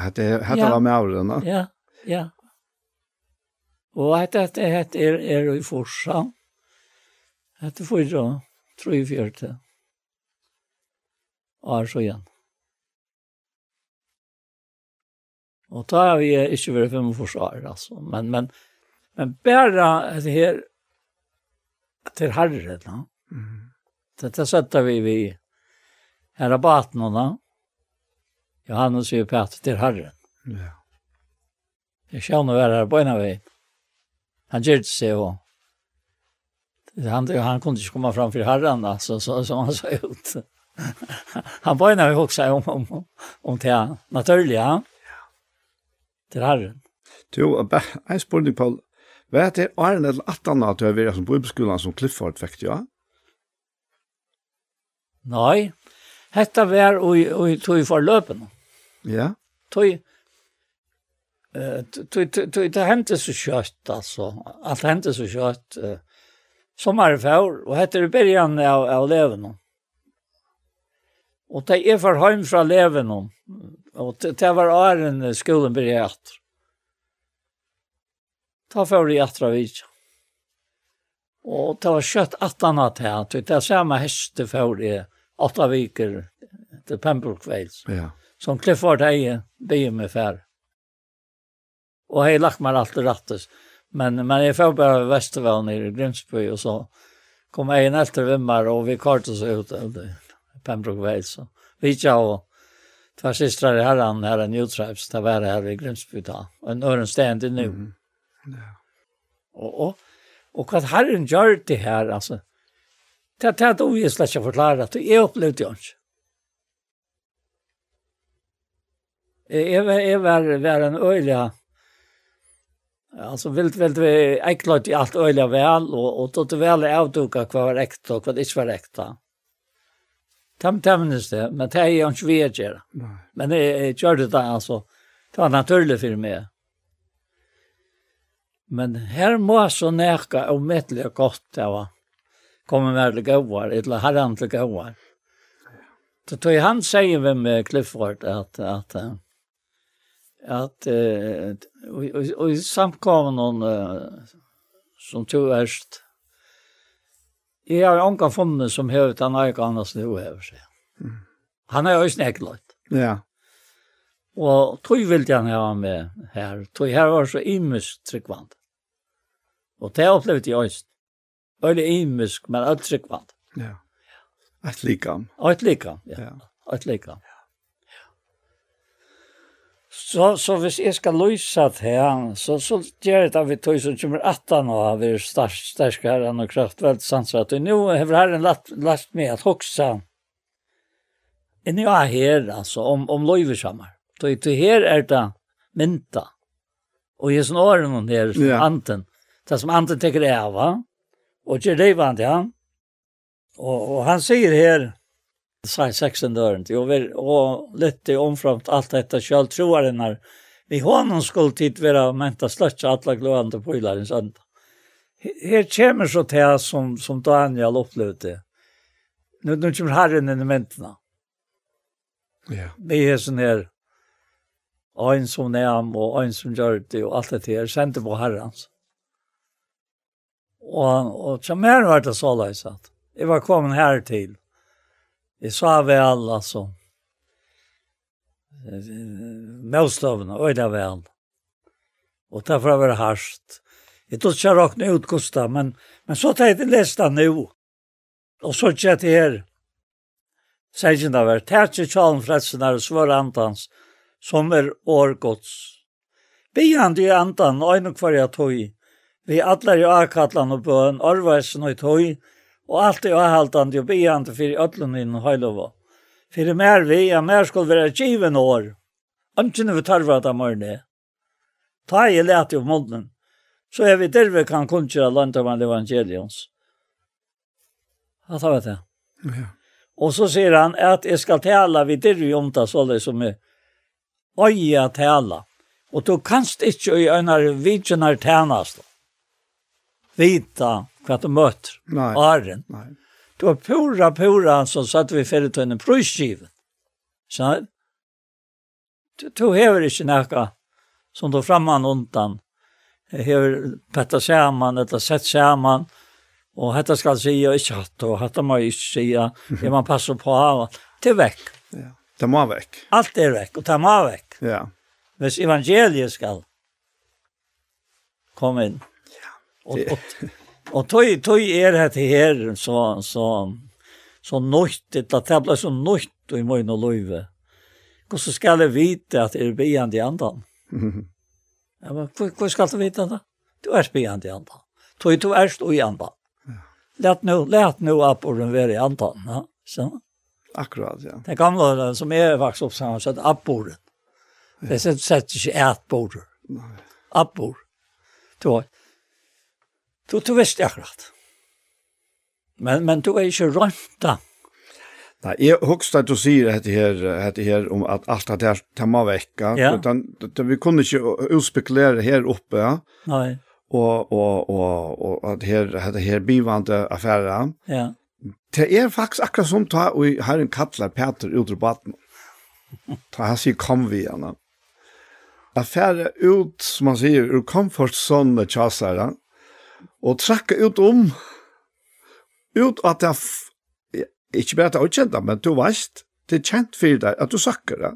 Hette hette Ja. var med årene. Ja, ja. Og hette, hette, hette er, er i Forsa, Hette for får jo tre i fjørte er så igjen. Og da har vi ikke vært fem med forsvar, altså. Men, men, men bare det her, til herre, da. Mm. Dette setter vi vi her av baten, da. Mm Johannes sier är prat till Herren. Ja. Jeg Jag å være her på en av veien. Han gjør det seg også. han, han kunne ikke komme fram for Herren alltså, så, som han sa ut. han var ena väg också om, om, om det naturliga. Till Herren. Jo, en spurning, Paul. Hva er det Arne eller Attana att du har vært som bibelskolan som Clifford fikk, ja? Nei, hetta var og, og tog for løpen. Ja. Tøy tøy tøy det hendte så kjøtt altså. Alt hendte så kjøtt. Som er for, og heter det början av, av leven. Og det er for heim fra leven. Og det var åren skolen började. Ta for det atra av. Og det var kjøtt at han hatt her. Det er samme heste for det. åtta viker til Pembroke Wales. Ja som Clifford Heie bygde med färg. Och hej lagt mig alltid rattas. Men, men jag får bara Västervall nere i Grimsby och så kom jag in efter vimmar och vi kartade oss ut i Pembroke Vales. Så vi tja och två systrar i herran här i ta där var här i Grimsby då. Och en öronsten till nu. Mm. Ja. Och, och, och att herren gör det här alltså. Det är det ovislätt jag förklara att jag upplevde det inte. Jeg var, jeg var, var en øyelig, altså vilt, vilt vi ekklart i alt øyelig vel, og, og tog det vel avduka hva var ekta og hva det ikke var ekta. Tam tämnes det, men det er jo ikke vi gjør. Men jeg, jeg gjør det da, altså. Det var naturlig for meg. Men her må jeg så nækka og mittelig godt det var. Kommer med til gåvar, eller herren til gåvar. Så tog han sier vi med Clifford at, at, at att eh och och samkommer någon som tog erst Jag har anka funnet som hövt han har annars det över seg Han har ju snäcklat. Ja. Och tog vill jag när han med här. Tog här var så imus tryggvand Och det upplevde jag just. øyne imus men alt tryggvand Ja. Ett likam. Et likam, ja. Ett likam. Ja. Så, så hvis jeg skal løse det her, så, så gjør jeg det vi tog som kommer attan og har vært sterskere enn og kraft kraftveld sansat. Og nå har herren lagt, lagt meg at hoksa enn jeg er her, altså, om, om løyvesammer. Så her er det mynta. Og jeg snår noen her, som yeah. anten. Det som anten tenker det av, va? Og gjør det vant, ja. Og, og han sier her, sig sexen dörren till och, vi, och lite omframt allt detta själv tror jag när vi honom skulle tid vara menta slötsa alla glöande pojlar en söndag. Här kommer så till som, som Daniel upplevde. Nu, nu kommer herren in i mäntorna. Ja. Vi är sån här en som näm och en som gör det och allt det här sände på herrans. Och, och som mer var det så lösat. Jeg var kommet här till. Jeg sa vel, altså. Møstøvene, og det vel. Og derfor har vært harskt. Jeg tog ikke råkne ut, Gustav, men, men så tar jeg til lesta nå. Og så tjett jeg her. Sægjen av er, tætje tjalen fredsen er svør antans, som er årgods. Bejande i antan, øyne kvar jeg tog, vi atler jo akatlan og bøen, arveisen og tog, og alt er avhaltande og behandle for ødlen inn og høylova. Fyrir mer vi, ja, mer skal være given år. Ønsken vi tarva at amorne. Ta i lete om månen. så er vi der vi kan kunnskjøre landet av evangelions. Ja, ta vet jeg. Ja. Og så sier han at jeg skal tale, vi der vi omtas alle som er øye tala. Og du kanst ikke i øyne vidtjener tjenest. Vita hva du møter. Nei. Åren. Nei. Det var pura, pura, så satt vi ferdig til en prøyskiven. Så du du hever ikke nekka som du framman undan. Jeg Hever petta saman, eller sett saman, og hetta skal si, og ikke hatt, og hetta må jeg ikke si, jeg må passe på hava. Det er vekk. Ja. Det må vekk. Alt er vekk, og det må vekk. Ja. Hvis evangeliet skal komme inn. Ja. Det... Og, og, Og tog tog er det her så så så nöjt att det blir så nöjt i min og løyve. Och så ska det vita at det er an de andan? Ja, men hvor ska du vite det? Du är bland de andan. Tog du er stå i andan. Lät nu lät nu upp och den vara i andan. ja. Så. Akkurat, ja. Det gamla som är vax upp så att abbordet. Det sätter sig ätbordet. Nej. Abbor. Då Du, du visste akkurat. Men, men du er ikke rømt da. Nei, jeg husker at du sier dette her, dette her om at alt det her temma vekka. Ja. Den, vi kunne ikke utspekulere her oppe. Ja? Nei. Og, og, og, og at her, dette her bivande affæra. Ja. Det er faktisk akkurat som ta, og her en kattler Peter ut ur baten. Ta han sier kom vi igjen. Affæra ut, som han sier, ur komfortzone tjasere. Ja og trakka ut om, ut at det, ikke bare at det er men du veist, det er kjent for deg, at du sakker det.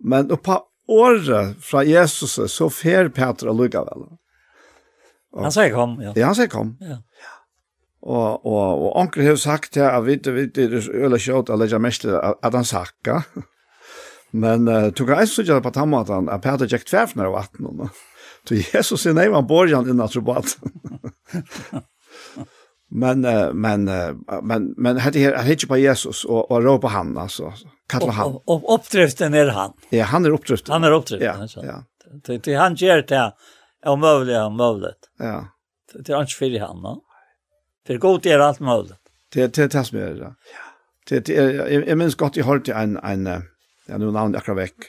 Men oppa året fra Jesus, så fer Peter og lukka vel. Og, han sier kom, ja. Ja, han sier kom. Ja. Og, og, og onkel har sagt til at vi ikke er øyla kjøtt, eller ikke mest at han sakka. Men uh, tog jeg ikke på tammaten at Peter gikk tverfner av 18 år. Så Jesus er nej man borgen innan trobat. men men men men hade jag hade på Jesus och och ropa han alltså kalla han. Och, och uppdriften är han. Ja, han är uppdriften. Han är uppdriften. Ja. ja. Det, det han gör det är omöjligt, omöjligt. Ja. Det är inte för han, va? För gott är allt möjligt. Det det tas med det. Ja. Det är jag minns gott jag hörde en en ja nu namn jag veck. väck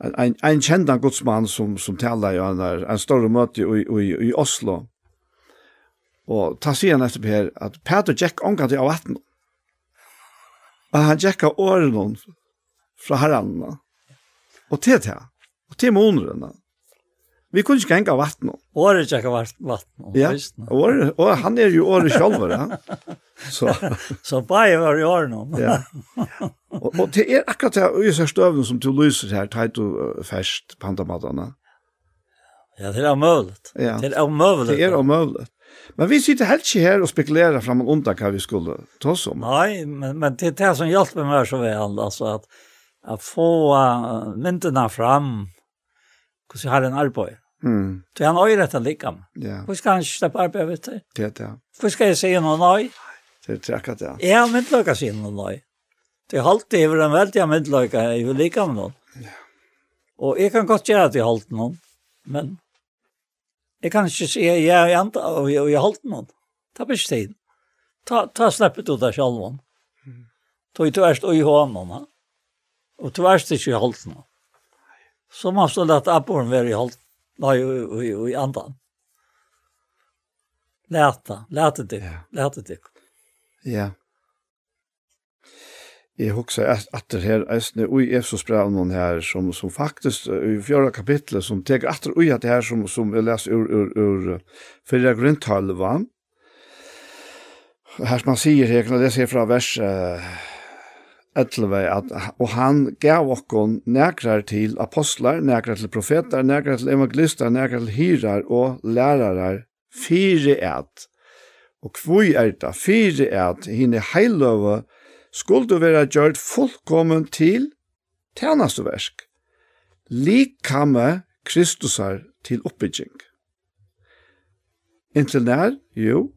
en en känd gudsman som som talar ju en en stor möte i i i Oslo. Og ta sig nästa på her at Peter Jack angat i vatten. Og han jacka åren från Og til det Og til till månaderna. Vi kunne ikke henge av vatten. Året ikke av vatten. Ja, året, og han er jo året selv, ja. [laughs] Så, så bare var i året nå. ja. Og, og det er akkurat det øyeste støvnen som du lyser her, teit og fest pandamadene. Ja, det er omøvlet. Ja. Det er omøvlet. Det er omøvlet. Men vi sitter helt ikke her og spekulerer fram og undan hva vi skulle ta oss om. Nei, men, men det er det som hjelper meg så vel, altså, at, at få uh, myndene fram, hvordan har en arbeid. Mm. Så han har ju rätt att ligga. Ja. Hur ska han släppa arbetet? Det det. Hur ska jag säga någon nej? Det träckat ja. Ja, men inte locka sig någon nej. Det har alltid över en väldigt jag inte locka i ligga med någon. Ja. Och jag kan gott göra att jag hållt någon. Men jag kan inte säga ja, jag antar och jag, jag hållt någon. Ta bäst tid. Ta, ta släppet ut av självan. Mm. Ta ju tvärst och i honom. Ha? Och tvärst är ju hållt någon. Så måste det att abborren vara i hållt Nei, og i andan. Læta, læta dig, ja. læta dig. Ja. Jeg husker at det her, eisne, ui Efsos brev noen her, som, som faktisk, i fjorda kapitlet, som teker at ui at det her, som, som vi leser ur, ur, ur fyrra grunntalva, her som han sier her, jeg kan lese her fra vers, uh, Etlevei, at, og han gav okkon nekrar til apostlar, nekrar til profetar, nekrar til evangelistar, nekrar til hyrar og lærarar, fire et. Og kvui er det, fire et, hine heiløve, skulle være gjørt fullkommen til tjenestuversk. Likame Kristusar til oppbygging. Inntil nær, jo,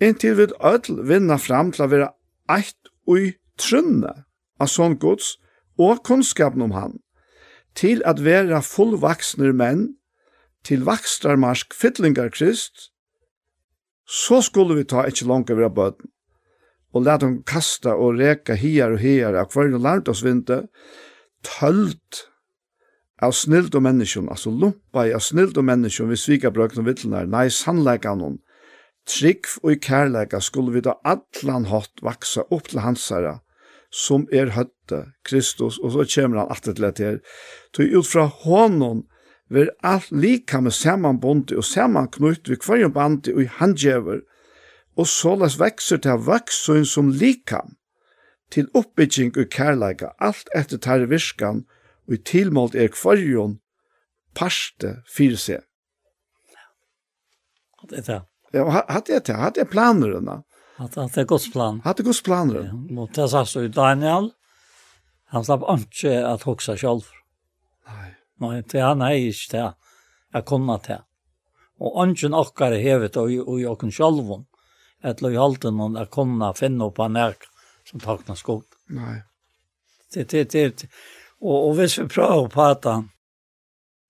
inntil vi ødel vinna fram til å være eit ui trunne av sånn gods og kunnskapen om han, til at vera fullvaksner menn, til vakstarmarsk fytlingar krist, så skulle vi ta ikkje langt over bøten, og lade dem kasta og reka hier og hier av hver larmt oss vinte, tølt av snilt og menneskjon, altså lumpa av snilt og menneskjon vi svika brøkken og vittlenar, nei, sannleika noen, trygg og i kærleika skulle vi da atlan hatt vaksa opp til hansara, som er høtte, Kristus, og så kommer han alltid til dette her. Så ut fra hånden vil alt lika med sammanbundet og sammanknutt ved hver band og i handjever, og såles vekser til vaksun som likam, til oppbygging og kærleika, alt etter tar virskan og i tilmålt er kvarjon parste fyrir seg. Hatt er det? Ja, hatt er det, hatt er planerna. Att, att det är Guds plan. Hatt er är Guds plan. Ja, mot det sa så Daniel. Han slapp ikke att huxa själv. Nej. Nej, det han är ikke det. Jeg kunne det. Og ønsken okkar er hevet och och jag kan Et att loj halten någon att kunna finna en närk som takna skog. Nej. Det det det och och hvis vi prövar på og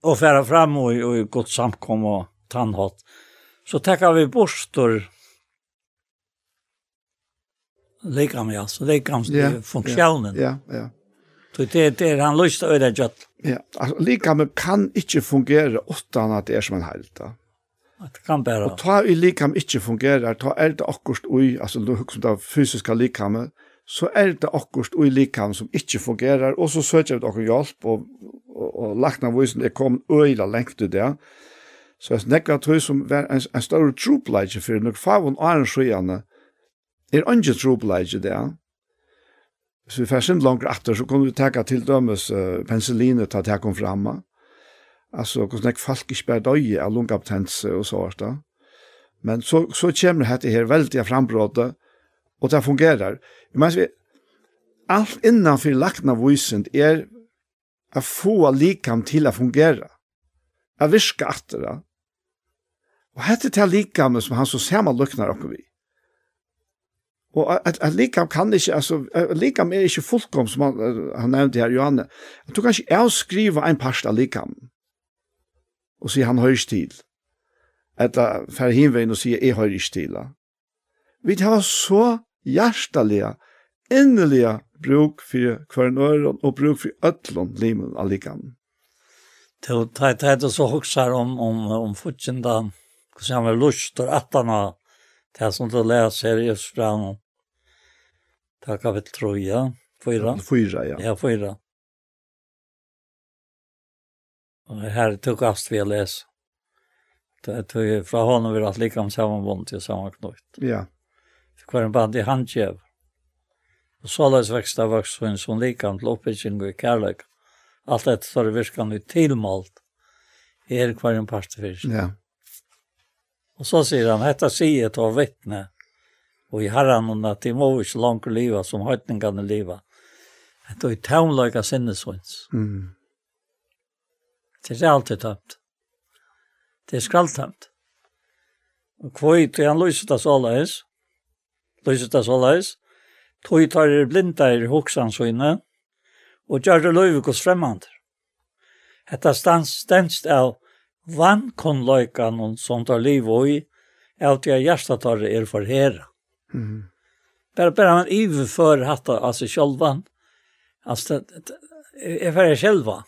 och frem fram och och gott samkom och tannhått, Så tekker vi borstor Lekam, ja. Så lekams yeah. funksjonen. Ja, ja. Så det, det er han lyst til å gjøre kjøtt. Ja, altså, lekam kan ikke fungere åttan at det er som en heilt, da. Det kan bare. Og ta i likam ikke fungerer, ta er det akkurat ui, altså du husker om det fysiske likamet, så er det akkurat ui likam som ikke fungerer, og så søker vi dere hjelp, og, og, og lagt av vysen, er kommet øyla lengt ut det. Så jeg snakker at hun som var en, en større tropleidje for noen favon og annen skjøyene, er ikke trobeleid i det. Så vi først ikke langt etter, så kunne vi tenke til dømes uh, penicillinet til at jeg kom frem. Altså, hvordan jeg folk ikke bare døg av lungapotense og så hvert. Men så, så kommer dette her veldig frambrådet, og det fungerer. Jeg mener, alt innanfor lagtna vysent er å få likam til å fungere. Å virke etter det. Og dette er likam som han så ser man lukner oppe vi. Og at, at likam kan ikke, altså, likam er ikke fullkom, som han, han nevnte her, Johanne. At du kan ikke avskrive en parst av likam, og si han høyres til. Eller fer hinvein og si jeg høyres til. Vi tar så hjertelige, innelige bruk for hver nøren, og bruk for øtlån limen av likam. Det er det så hoksar om, om, om fortjenda, hvordan han vil lust og attana, det er som det läser just fram om Det er kapitel 3, ja. 4. 4, ja. Ja, fyra. Og her tok avst vi å lese. Det er tog fra honom vi har lika om sammanbund til sammanknøyt. Ja. Det var en band i handkjev. Og så løs vekst av vokst hun som om til oppbygging og kærlek. Alt dette står i virkan i tilmalt. Her hver en part fyrst. Ja. Og så sier han, hetta sier til å vittne. Ja og i herren og at de må ikke langt liva som høytningene liva. Det er taunløyga sinnesvins. Mm. Det er alltid tømt. Det er skraltamt. Og kvoi til han lyser det så løs? lyser det så løs? tog tar er blinda i hoksansvinne, og gjør det løyvikos fremmander. Hetta stans stenst av vannkonløykan som tar liv og i, av til hjertet tar er for herra. Mm. Bara bara man överför hatta alltså själva. Alltså det är för själva.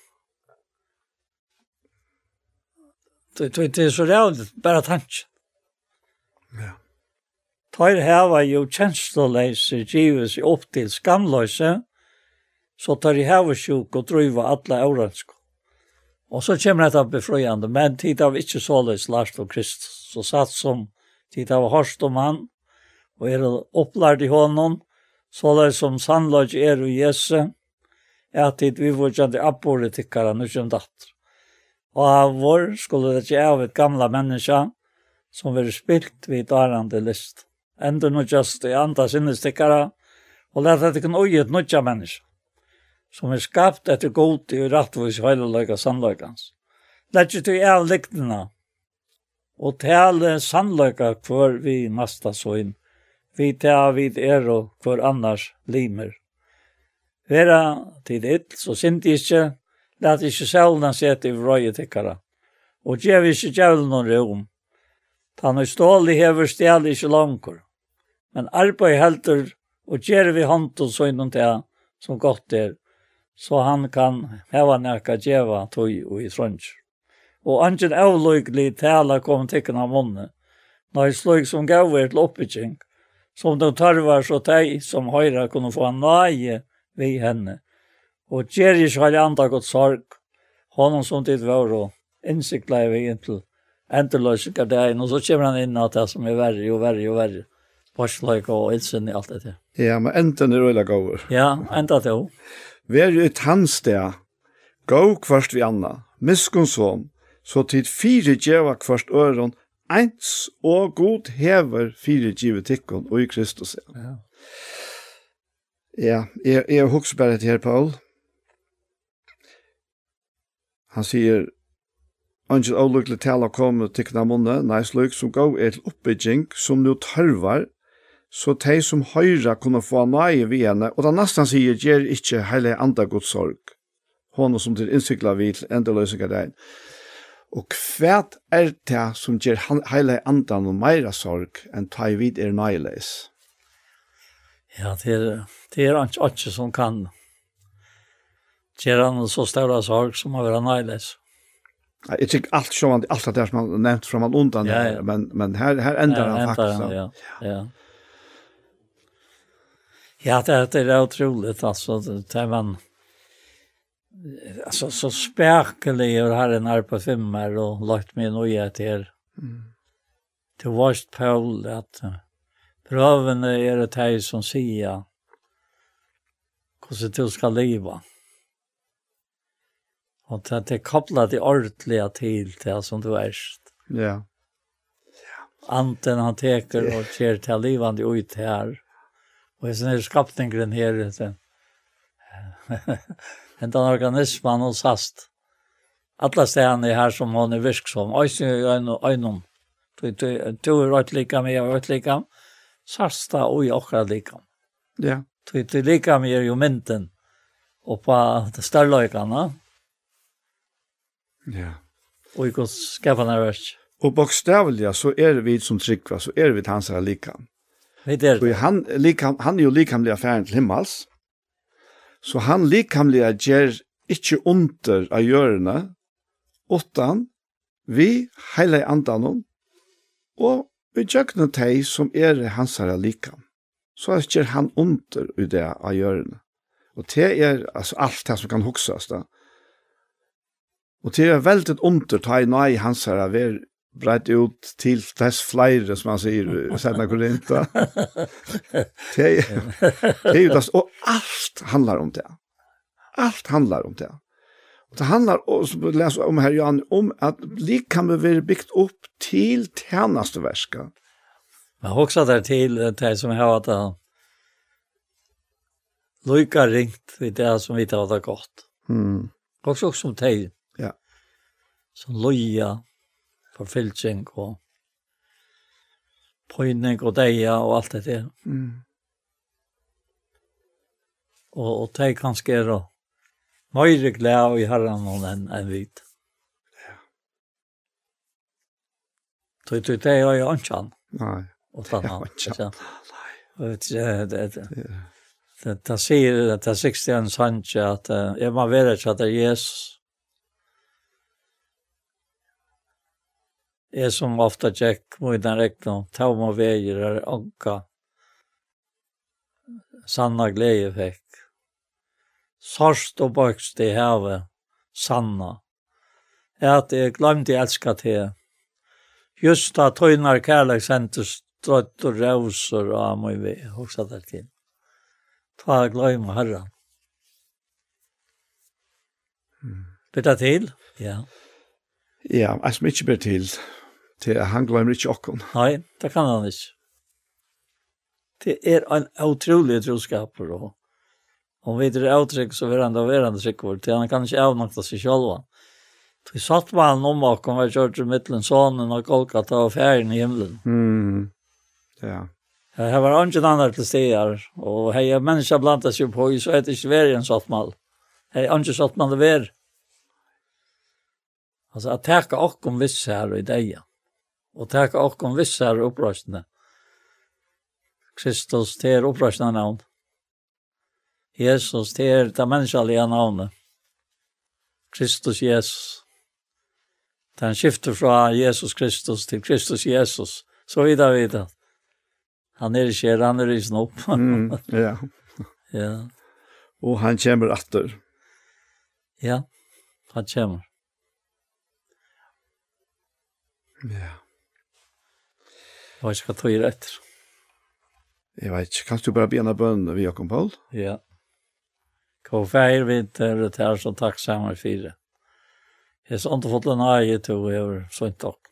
Det det är så där bara tanke. Ja. Tøyr hava jo kjensleleise gives opp til skamløse, så tøyr hava sjuk og drøyva alla årensko. Og så kommer dette befrøyende, men tid av ikke såleis Lars og Kristus, så satt som tid av hørst om han, og er opplært i hånden, så det som sannløg er og Jesu, er at vi var kjent i appore tikkara, nu kjent datter. Og av vår skulle det ikke av et gamla menneska, som vil spilt vid darande list. Enda nu just i andre sinnestikkara, og lette at det kan oi et nødja menneske, som er skapt etter god i rattvis heileløyga sannløygans. Lette til av liktene, og tale sannløyga hver vi nasta så inn vi ta vid er og hver annars limer. Vera tid ett så syndi ikkje, lat ikkje sjølna sete i vrøye tikkara, og gjev ikkje djevlen noen rom. Tan og i hever stjæl ikkje langkor. men arbeid heldur og gjer vi hånden så innom det som godt er, så han kan heva nekka djeva tog og i trønns. Og angen avløyglig tala kom tikkana munne, når sløyg som gav er til oppbygging, som de tarvar så de som høyra kunne få en nøye vi henne. Og gjer ikke alle andre godt sorg, honom som tid var og innsikla vi inntil endeløse gardeien, og så kommer han inn at det som er verre og verre og verre. Varsløyk og innsyn i alt dette. Ja, men enten er øyla gaver. Ja, enda til Vær Vi er jo et hansdag, gav kvart vi anna, miskunsom, så tid fire djeva kvart øron, eins og god hever fire givet tikkun og i Kristus. Ja, ja jeg, jeg husker bare til her, Paul. Han sier, Angel avluglig tala kom til kna munne, nei sluk som gav er til oppbygging som nu tørvar, så de som høyra kunne få nøye vi henne, og da nesten sier, gjer ikkje heile andre godsorg, hånden som til innsikla vi til endeløsninga dein. Og hvert er det som gjør heile andan og meira sorg enn ta i vid er nøyleis? Ja, det er, det er ikke ikke som kan gjøre han så større sorg som å være nøyleis. Ja, jeg tykker alt som han, alt det som han nevnt fra man undan, ja, ja. men, men her, her endrar ja, han faktisk. Ja, ja. ja. ja det, det er utroligt, altså, det er man alltså så spärkelig och har en här på femmer och lagt mig noja till mm. till vårt Paul att pröven är det här som säger hur du ska leva. Och det är kopplat till ordentliga till det som du är. Ja. Anten han teker och ser till livande ut här. Och sen är skapningen här. [laughs] hentan organismen hos hast. Alla stedene her som hon er virksom, øyne i øynene, du er rødt likam, jeg er rødt likam, sarsta og i okra likam. Ja. Du er likam er jo mynten, og på størløykene. Ja. Og i gods skapene versk. Og bokstavliga så er vi som tryggva, så er vi hans her likam. Vi er det. Så han, likam, han er jo likamlig affæren til himmels. Så han likamliga ger ikke under av gjørene, utan vi heile andan om, og vi gjøkner teg som er hans herre likam. Så ger han under i det av gjørene. Og det er altså, alt det som kan huksas da. Og det er veldig under ta i nei hans herre brett ut til dess flere, som han sier, Sedna [laughs] Korinta. det er jo [laughs] det, og alt handlar om det. Alt handlar om det. Og det handlar, og som vi leser om her, Jan, om at lik kan vi være byggt opp til tjeneste verska. Men også der til det som har vært det, Loika ringt i det som vi tar det godt. Mm. Også som til. Ja. Som loja, forfylsing og pøyning og deia og alt det der. Mm. Og, og det kan skjere mer glede i herren og enn en hvit. Ja. Så det er jo ikke annet. Nei. Og det er ikke annet. Nei. Det er det. Det sier det er 60 en sannsje at jeg må være ikke at det er Jesus. Jeg som ofta tjekk mot den rekna, ta om og veier er anka. Sanna glede fikk. Sarst og bøkst i havet, sanna. At jeg glemte jeg elska til. Just da tøynar kærlek sendte strøtt og rauser og amoi vi, hoksa der til. Ta glemme herran. Bytta til? Ja. Ja, jeg som ikke ber til til at han glemmer ikke okken. Nei, det kan han ikke. Det er en utrolig troskap, og om vi er avtrykk, så vil han da verande sikker, til han kan ikke avnakta seg selv. Så satt man han om okken, og kjørte mittelen sonen og Kolkata og ferien i himmelen. Mm. Ja. Jeg var ikke annet til steder, og hei, mennesker blant seg på, så er det ikke vært en satt mal. Hei, ikke satt mal det vært. Altså, at teka okkom viss her og i deia og takk okkom vissar opprøstene. Kristus, det er opprøstene navn. Jesus, det er det menneskelige navnet. Kristus Jesus. Det han skifter fra Jesus Kristus til Kristus Jesus. Så videre, videre. Han er ikke her, han er ikke opp. [laughs] mm, ja. ja. Og han kommer atter. Ja, han kommer. Ja. Jeg vet ikke hva tog er etter. Jeg vet ikke, kan du bare begynne bønnen ved Jakob Paul? Ja. Hva feir vi til det her som takk sammen fire. Jeg har ikke fått en eie til å gjøre sånt takk.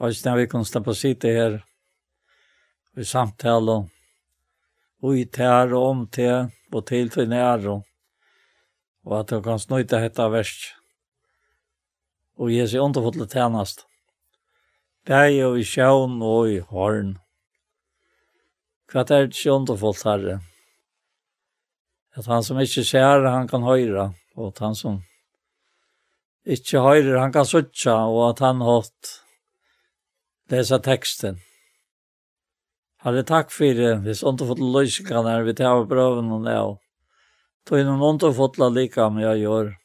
Og ikke når vi kan steppe sitte her vi samtaler, og i tær og om til og til til nære og at du kan snøyte hette verst. Og jeg ser ikke fått det tjeneste. Bæg og i sjøen og i horn. Hva er det ikke underfullt herre? At han som ikke ser, han kan høre. Og at han som ikke høyre, han kan søtja. Og at han har lese teksten. Herre, takk for det. Hvis underfullt løskan er vi tar prøven og det. Tog innom underfullt lika om jeg gjør.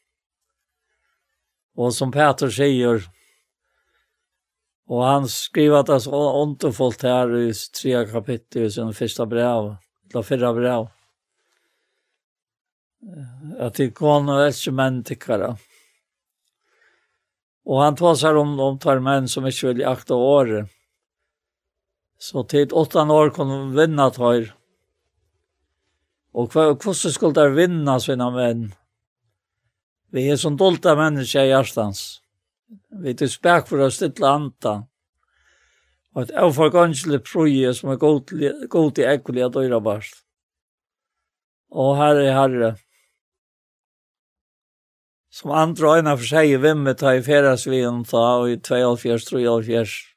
Og som Peter sier, Og han skriver at det er så ondefullt her i tre kapittel i sin første brev, eller fyrre brev. At det kan vara menn tykkere. Og han tar seg om de tar menn som ikke vil akta året. Så til åtta år kan de vinna tar. Og hvordan skulle de vinna sina menn? Vi er som dolda mennesker i hjärtans. Vi er spek for å stille anta. Og at jeg får ganskelig prøye som er god til ekkelig at øyre barst. Og herre, herre, som andre øyne for seg i vimmet ta i ferdagsvien ta og i 22-23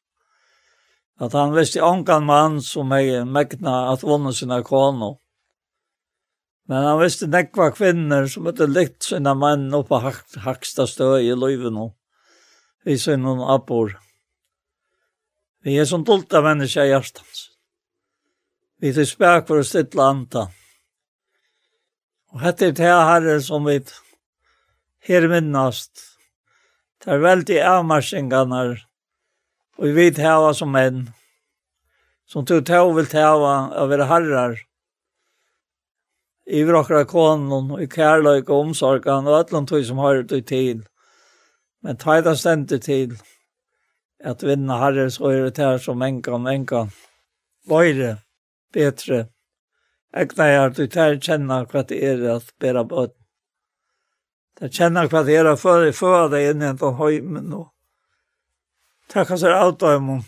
at han visste ångan mann som er mekna at vunne sina kono. Men han visste nekva kvinner som hadde likt sina mann oppa haksta støy i løyven og i sin noen. Vi er som dolta menneska i hjertans. Vi er spek for å stille anta. Og hette er det herre som vi her minnast. Det er veldig avmarsingarna og vi vet hava som menn. Som du tog vil hava av være herrar i vrakra konen og i kærløyke og omsorgan og alle tog som har det til. Men ta det stendet til at vinna herre så er det her som en kan, en kan. Vøyre, betre. Egna er at du tar kjenner hva det er at bæra bøtt. Det kjenner hva det er at før jeg før deg inn i en høymen og takk hans er alt av dem.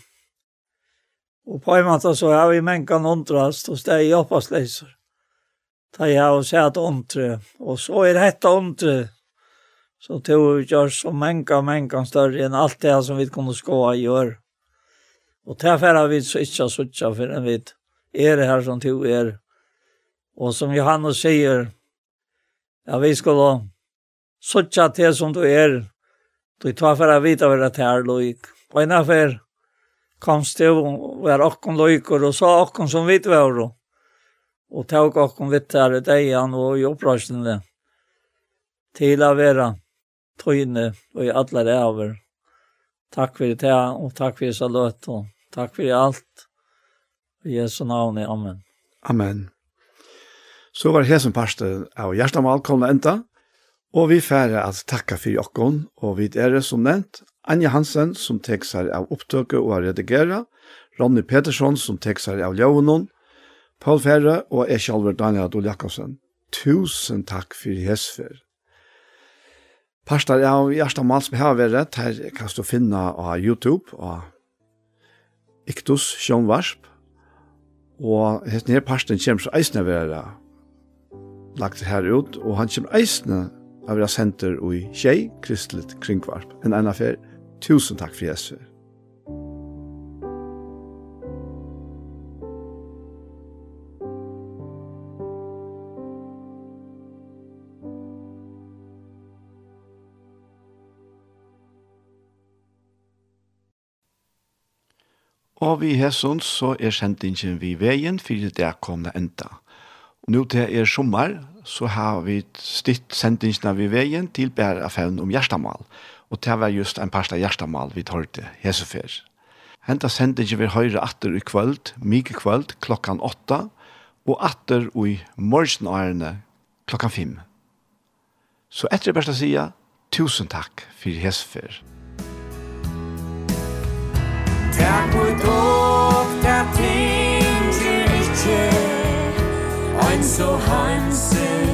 Og på en måte så har vi mennkene ondrast og steg i oppasleiser. Ta jeg og sier at ondre, og så er dette ondre, Så tog gör så många, många större än allt det som vi kunde skåa i år. Och det här vi så inte så inte en vi är det här som tog er. Och som Johannes säger, ja vi skulle suttja till som du är. Du tar för att vita vad det här lojk. Och en affär komst du och var åkken lojkor och sa åkken som vitt var då. Och tog åkken vitt här i dejan och i upprörsningen. Till att vara tøyne og i alle ræver. Takk for det her, og takk for så løt, og takk for alt. I Jesu navn, amen. Amen. Så var hesen parste av Gjerstamal kom enda, og vi færre at takka for jokken, og vi er det som nevnt, Anja Hansen som tek seg av opptøket og av redigera, Ronny Petersson som tek seg av ljøvnen, Paul Færre og jeg selv Daniel Adol Jakobsen. Tusen takk for hesfer. Pastar av Gjersta Mals vi har vært, her kan du finne av YouTube og Iktus Sjønvarsp. Og hesten her pasten kommer så eisne å være lagt her ut, og han kommer eisne av være senter i Kjei, Kristelig Kringvarp. En annen fer, tusen takk for Jesus. Og vi hessons så er sendingen vi veien fyrir det komna enda. Og nå til er sommer så har vi stitt sendingen vi veien til bæraffen om hjertemål. Og det var just en parst av hjertemål vi tar til Hesefer. Henta sendingen vi høyre atter i kvöld, mye kvöld, klokkan åtta, og atter i morgenårene klokkan fem. Så etter det beste sida, tusen takk for Hesefer. Takk so hansen